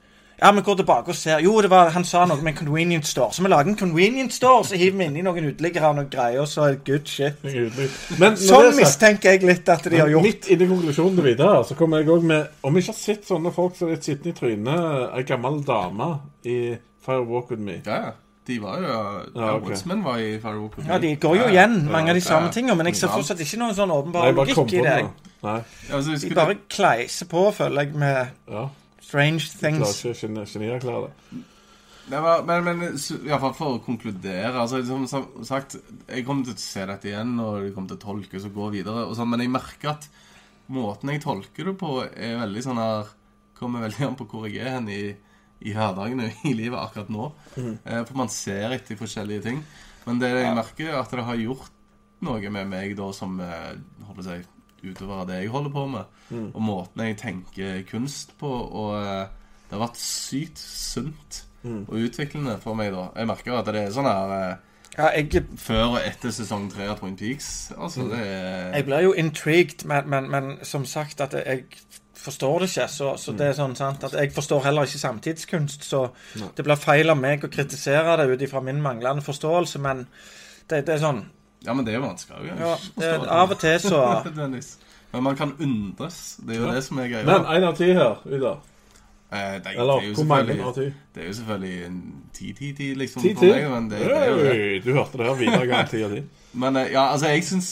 Ja, vi går tilbake og ser. Jo, det var, han sa noe med convenience store. Så vi lager en convenience store, så hiver vi inni noen uteliggere og noen greier, og så er det good shit. Men Sånn det er mistenker jeg litt at de har gjort. Midt inni konklusjonen til videre så kommer jeg òg med Om vi ikke har sett sånne folk som er litt sittende i trynet, ei gammel dame i Fire Walk With Me Ja, ja. De var jo ja, okay. ok. Var i Firewalk with Ja, de går jo igjen, mange av de samme ja. tingene, men jeg ser fortsatt ikke noen sånn åpenbar logikk i det. det. Nei, Ja, altså, De bare kleiser på, føler jeg, med ja. Strange Klarer things. ikke genier klarer det. Det var, men, men så- i hvert fall for å konkludere altså, Som sagt, jeg kommer til å se dette igjen, og det kommer til å tolke og gå videre. Og så, men jeg merker at måten jeg tolker det på, er veldig sånn her Kommer veldig an på hvor jeg er hen i, i hverdagen og i livet akkurat nå. Eh, for man ser etter forskjellige ting. Men det jeg merker, er at det har gjort noe med meg da som eh, holder utover det jeg holder på med. Og måten jeg tenker kunst på. Og eh, det har vært sykt sunt og utviklende for meg da. Jeg merker at det er sånn her eh, Ja, jeg, før og etter sesong tre av Twin Peaks. Altså, det er jeg blir jo intrigued, men, men, men som sagt at jeg forstår det ikke. Så, så det er sånn sant at jeg forstår heller ikke samtidskunst, så det blir feil av meg å kritisere det ut ifra min manglende forståelse, men det, det er sånn Ja, men det er jo vanskelig. Ja, det, av og til så <laughs> Men man kan undres. Det er jo Ja. det som er greia. Men én av ti her, Vidar. Eh, det, Eller det er hvor mange av ti? Det er jo selvfølgelig en ti-ti-ti, liksom. Ti for til? meg, men det, det er jo det. Du hørte det her. Vidar gang ti av ti. <laughs> Men eh, ja, altså, jeg syns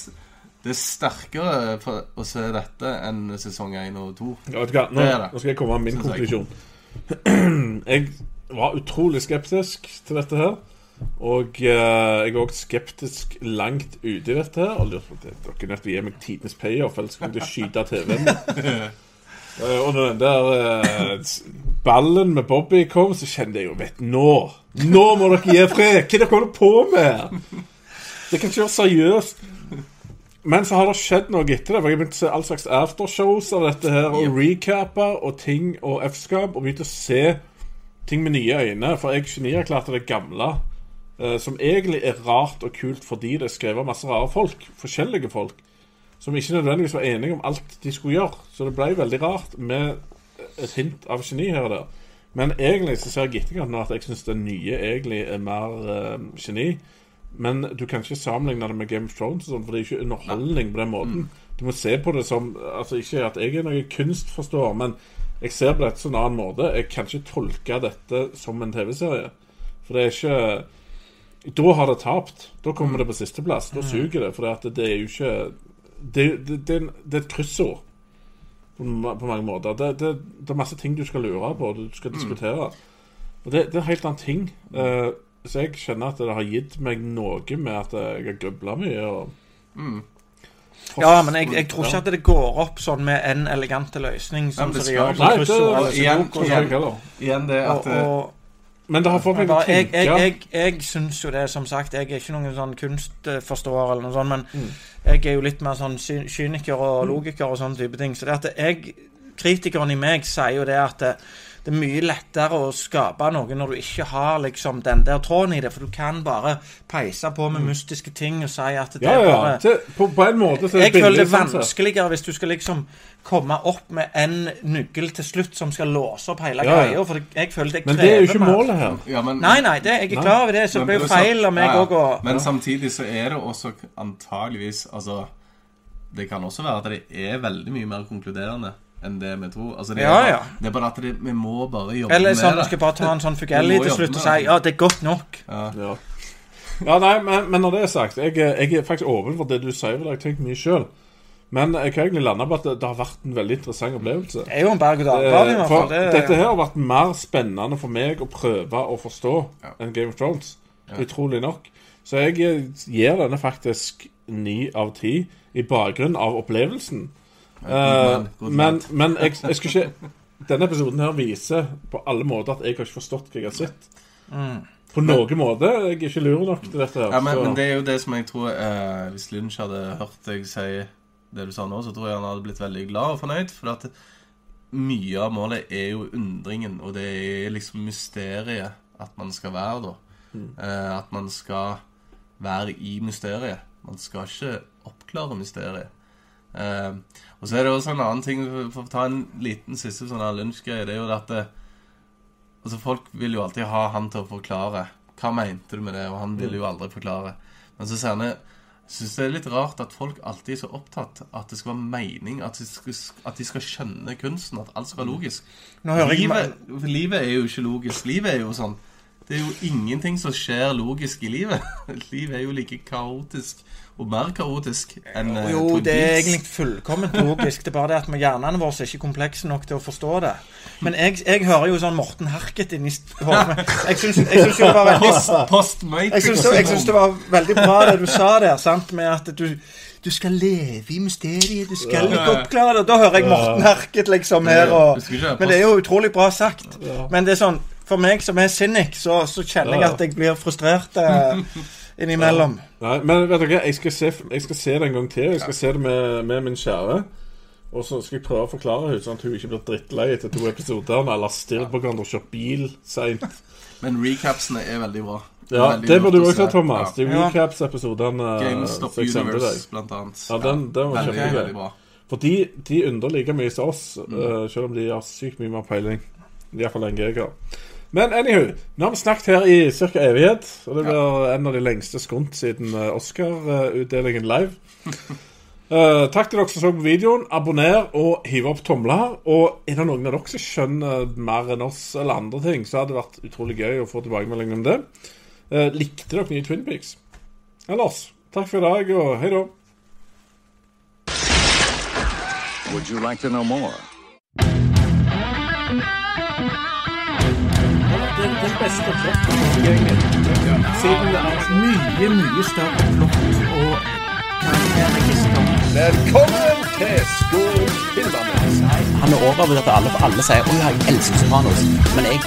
det er sterkere for å se dette enn sesong én og to. Ja, vet du hva, Nå, Det er det. nå skal jeg komme med min konklusjon. <clears throat> Jeg var utrolig skeptisk til dette her. Og eh, jeg er òg skeptisk langt ute i dette her. Og lurer på at dere er nødt til å gi meg tidenes payoff, ellers kommer jeg til å skyte TV-en. uh, <laughs> og når den der uh, ballen med Bobby kom, så kjente jeg jo Vet nå Nå må dere gi fred! Hva er det dere holder på med? Det kan ikke være seriøst. Men så har det skjedd noe etter det. For jeg begynte å se all slags aftershows av dette her, og recapper og ting og F-skap, og begynte å se ting med nye øyne. For jeg genierklærte det gamle, eh, som egentlig er rart og kult fordi det er skrevet masse rare folk. Forskjellige folk. Som ikke nødvendigvis var enige om alt de skulle gjøre. Så det ble veldig rart med et hint av geni her og der. Men egentlig så ser jeg etterkant nå at jeg syns det nye egentlig er mer uh, geni. Men du kan ikke sammenligne det med Game of Thrones, sånn, for det er ikke underholdning på den måten. Du må se på det som Altså Ikke at jeg er noen kunstforståer, men jeg ser på dette som en annen måte. Jeg kan ikke tolke dette som en TV-serie. For det er ikke Da har det tapt. Da kommer det på sisteplass. Da suger det. For det, det er jo ikke Det, det, det, det er et kryssord på, på mange måter. Det, det, det er masse ting du skal lure på, du skal diskutere. Og det, det er en helt annen ting. Uh, så jeg kjenner at det har gitt meg noe med at jeg har grubla mye. Og Ja, men jeg, jeg tror ikke at det går opp sånn med en elegant løsning, sånn som det de gjør på Nei, kryssord. det- eller igjen- tror sånn. Igjen det at Og, og, Men det har fått meg til å tenke jeg, jeg, jeg syns jo det, som sagt Jeg er ikke noen sånn kunstforståer eller noe sånt, men Mm. jeg er jo litt mer sånn kyniker og logiker og sånne type ting. Så det at jeg Kritikeren i meg sier jo det at det, det er mye lettere å skape noe når du ikke har liksom den der tråden i det, for du kan bare peise på med mystiske ting og si at det Mm. Ja, ja, er bare Det, på, på en måte så er jeg føler det er sånn vanskeligere hvis du skal liksom komme opp med en nøkkel til slutt som skal låse opp hele Ja, ja. greia. For jeg føler det Men det er jo ikke målet her. ja, men, Nei, nei, det, jeg er klar over det, så det blir jo feil av meg ja, ja. òg å Men samtidig så er det også antageligvis Altså, det kan også være at det er veldig mye mer konkluderende enn det vi tror. Altså, det, er Ja, bare, ja. det er bare at det, vi må bare jobbe Eller med sånn, Eller vi skal bare ta en sånn Fugelli til slutt og si ja, det er godt nok. Ja. Ja. ja, nei, men, men når det er sagt, jeg, jeg er faktisk åpen for det du sier, for det har jeg tenkt mye sjøl. Men jeg kan egentlig lande på at det, det har vært en veldig interessant opplevelse. Det er jo en berg-og-dal-bane, i Eh, For fall. Det, dette her har vært mer spennende for meg å prøve å forstå Ja. enn Game of Thrones. Ja. Utrolig nok. Så jeg eh, gir denne faktisk ni av ti i bakgrunn av opplevelsen. Eh, men men jeg, jeg skal ikke Denne episoden her viser på alle måter at jeg har ikke forstått hva jeg har sett. Mm. På noen måte. Jeg er ikke lur nok til dette. her Ja, men, men det er jo det som jeg tror eh, Hvis Lynch hadde hørt deg si det du sa nå, så tror jeg han hadde blitt veldig glad og fornøyd. For at mye av målet er jo undringen, og det er liksom mysteriet at man skal være, da. Eh, at man skal være i mysteriet. Man skal ikke oppklare mysteriet. Eh, og så er det også en annen ting, for å ta en liten siste sånn lunsjgreie, det er jo at det, Altså Folk vil jo alltid ha han til å forklare. Hva mente du med det? Og han vil jo aldri forklare. Men så sier han syns det er litt rart at folk alltid er så opptatt at det skal være mening, at de skal, at de skal skjønne kunsten, at alt skal være logisk. Nå hører Livet, livet er jo ikke logisk. Livet er jo sånn Det er jo ingenting som skjer logisk i livet. <laughs> Livet er jo like kaotisk, og mer kaotisk enn eh, Jo, det er egentlig fullkomment logisk. Det er bare det at vi- hjernene våre er ikke komplekse nok til å forstå det. Men jeg, jeg hører jo sånn Morten Harket inni hodet mitt. Jeg syns det var veldig Post-Matrix. Jeg syns det, var veldig bra det du sa der, sant, med at du du skal leve i mysteriet, du skal ikke oppklare det. Da hører jeg Morten Herket liksom her og Men det er jo utrolig bra sagt. Men det er sånn For meg som er sinnik, så, så kjenner jeg at jeg blir frustrert eh, <laughs> innimellom. Nei, men vet dere, jeg skal, se, jeg skal se det en gang til. Jeg skal se det med, med min kjære. Og så skal jeg prøve å forklare henne, sånn at hun ikke blir drittlei etter to episoder. Eller stirret på hverandre og kjørt bil seint. Men recapsene er veldig bra. Ja, Veldig det burde du også ha. Thomas. Det er Ja. recaps-episodene eh, GameStop. Universe, blant annet. Ja, den, den var veldig, veldig bra. For de, de undrer like mye som oss, eh, selv om de har sykt mye mer peiling. Iallfall enn jeg har. Men anywho, nå har vi snakket her i ca. evighet. Og det blir en av de lengste skunt siden eh, Oscar-utdelingen live. uh, <laughs> takk til dere som så på videoen. Abonner og hiv opp tomler. Og er det noen av dere som skjønner mer enn oss eller andre ting, så hadde det vært utrolig gøy å få tilbakemelding om det. Uh, likte dere nye Twin Peaks? Ellers, takk for i dag, og hei da. Would you like to know more? Den, beste plottgjengen. Siden det er mye, mye større plott og karakterregister. Velkommen til Skål Filmerne. Han er overbevist av alle, alle sier 'Å ja, jeg elsker Sopranos'. Men jeg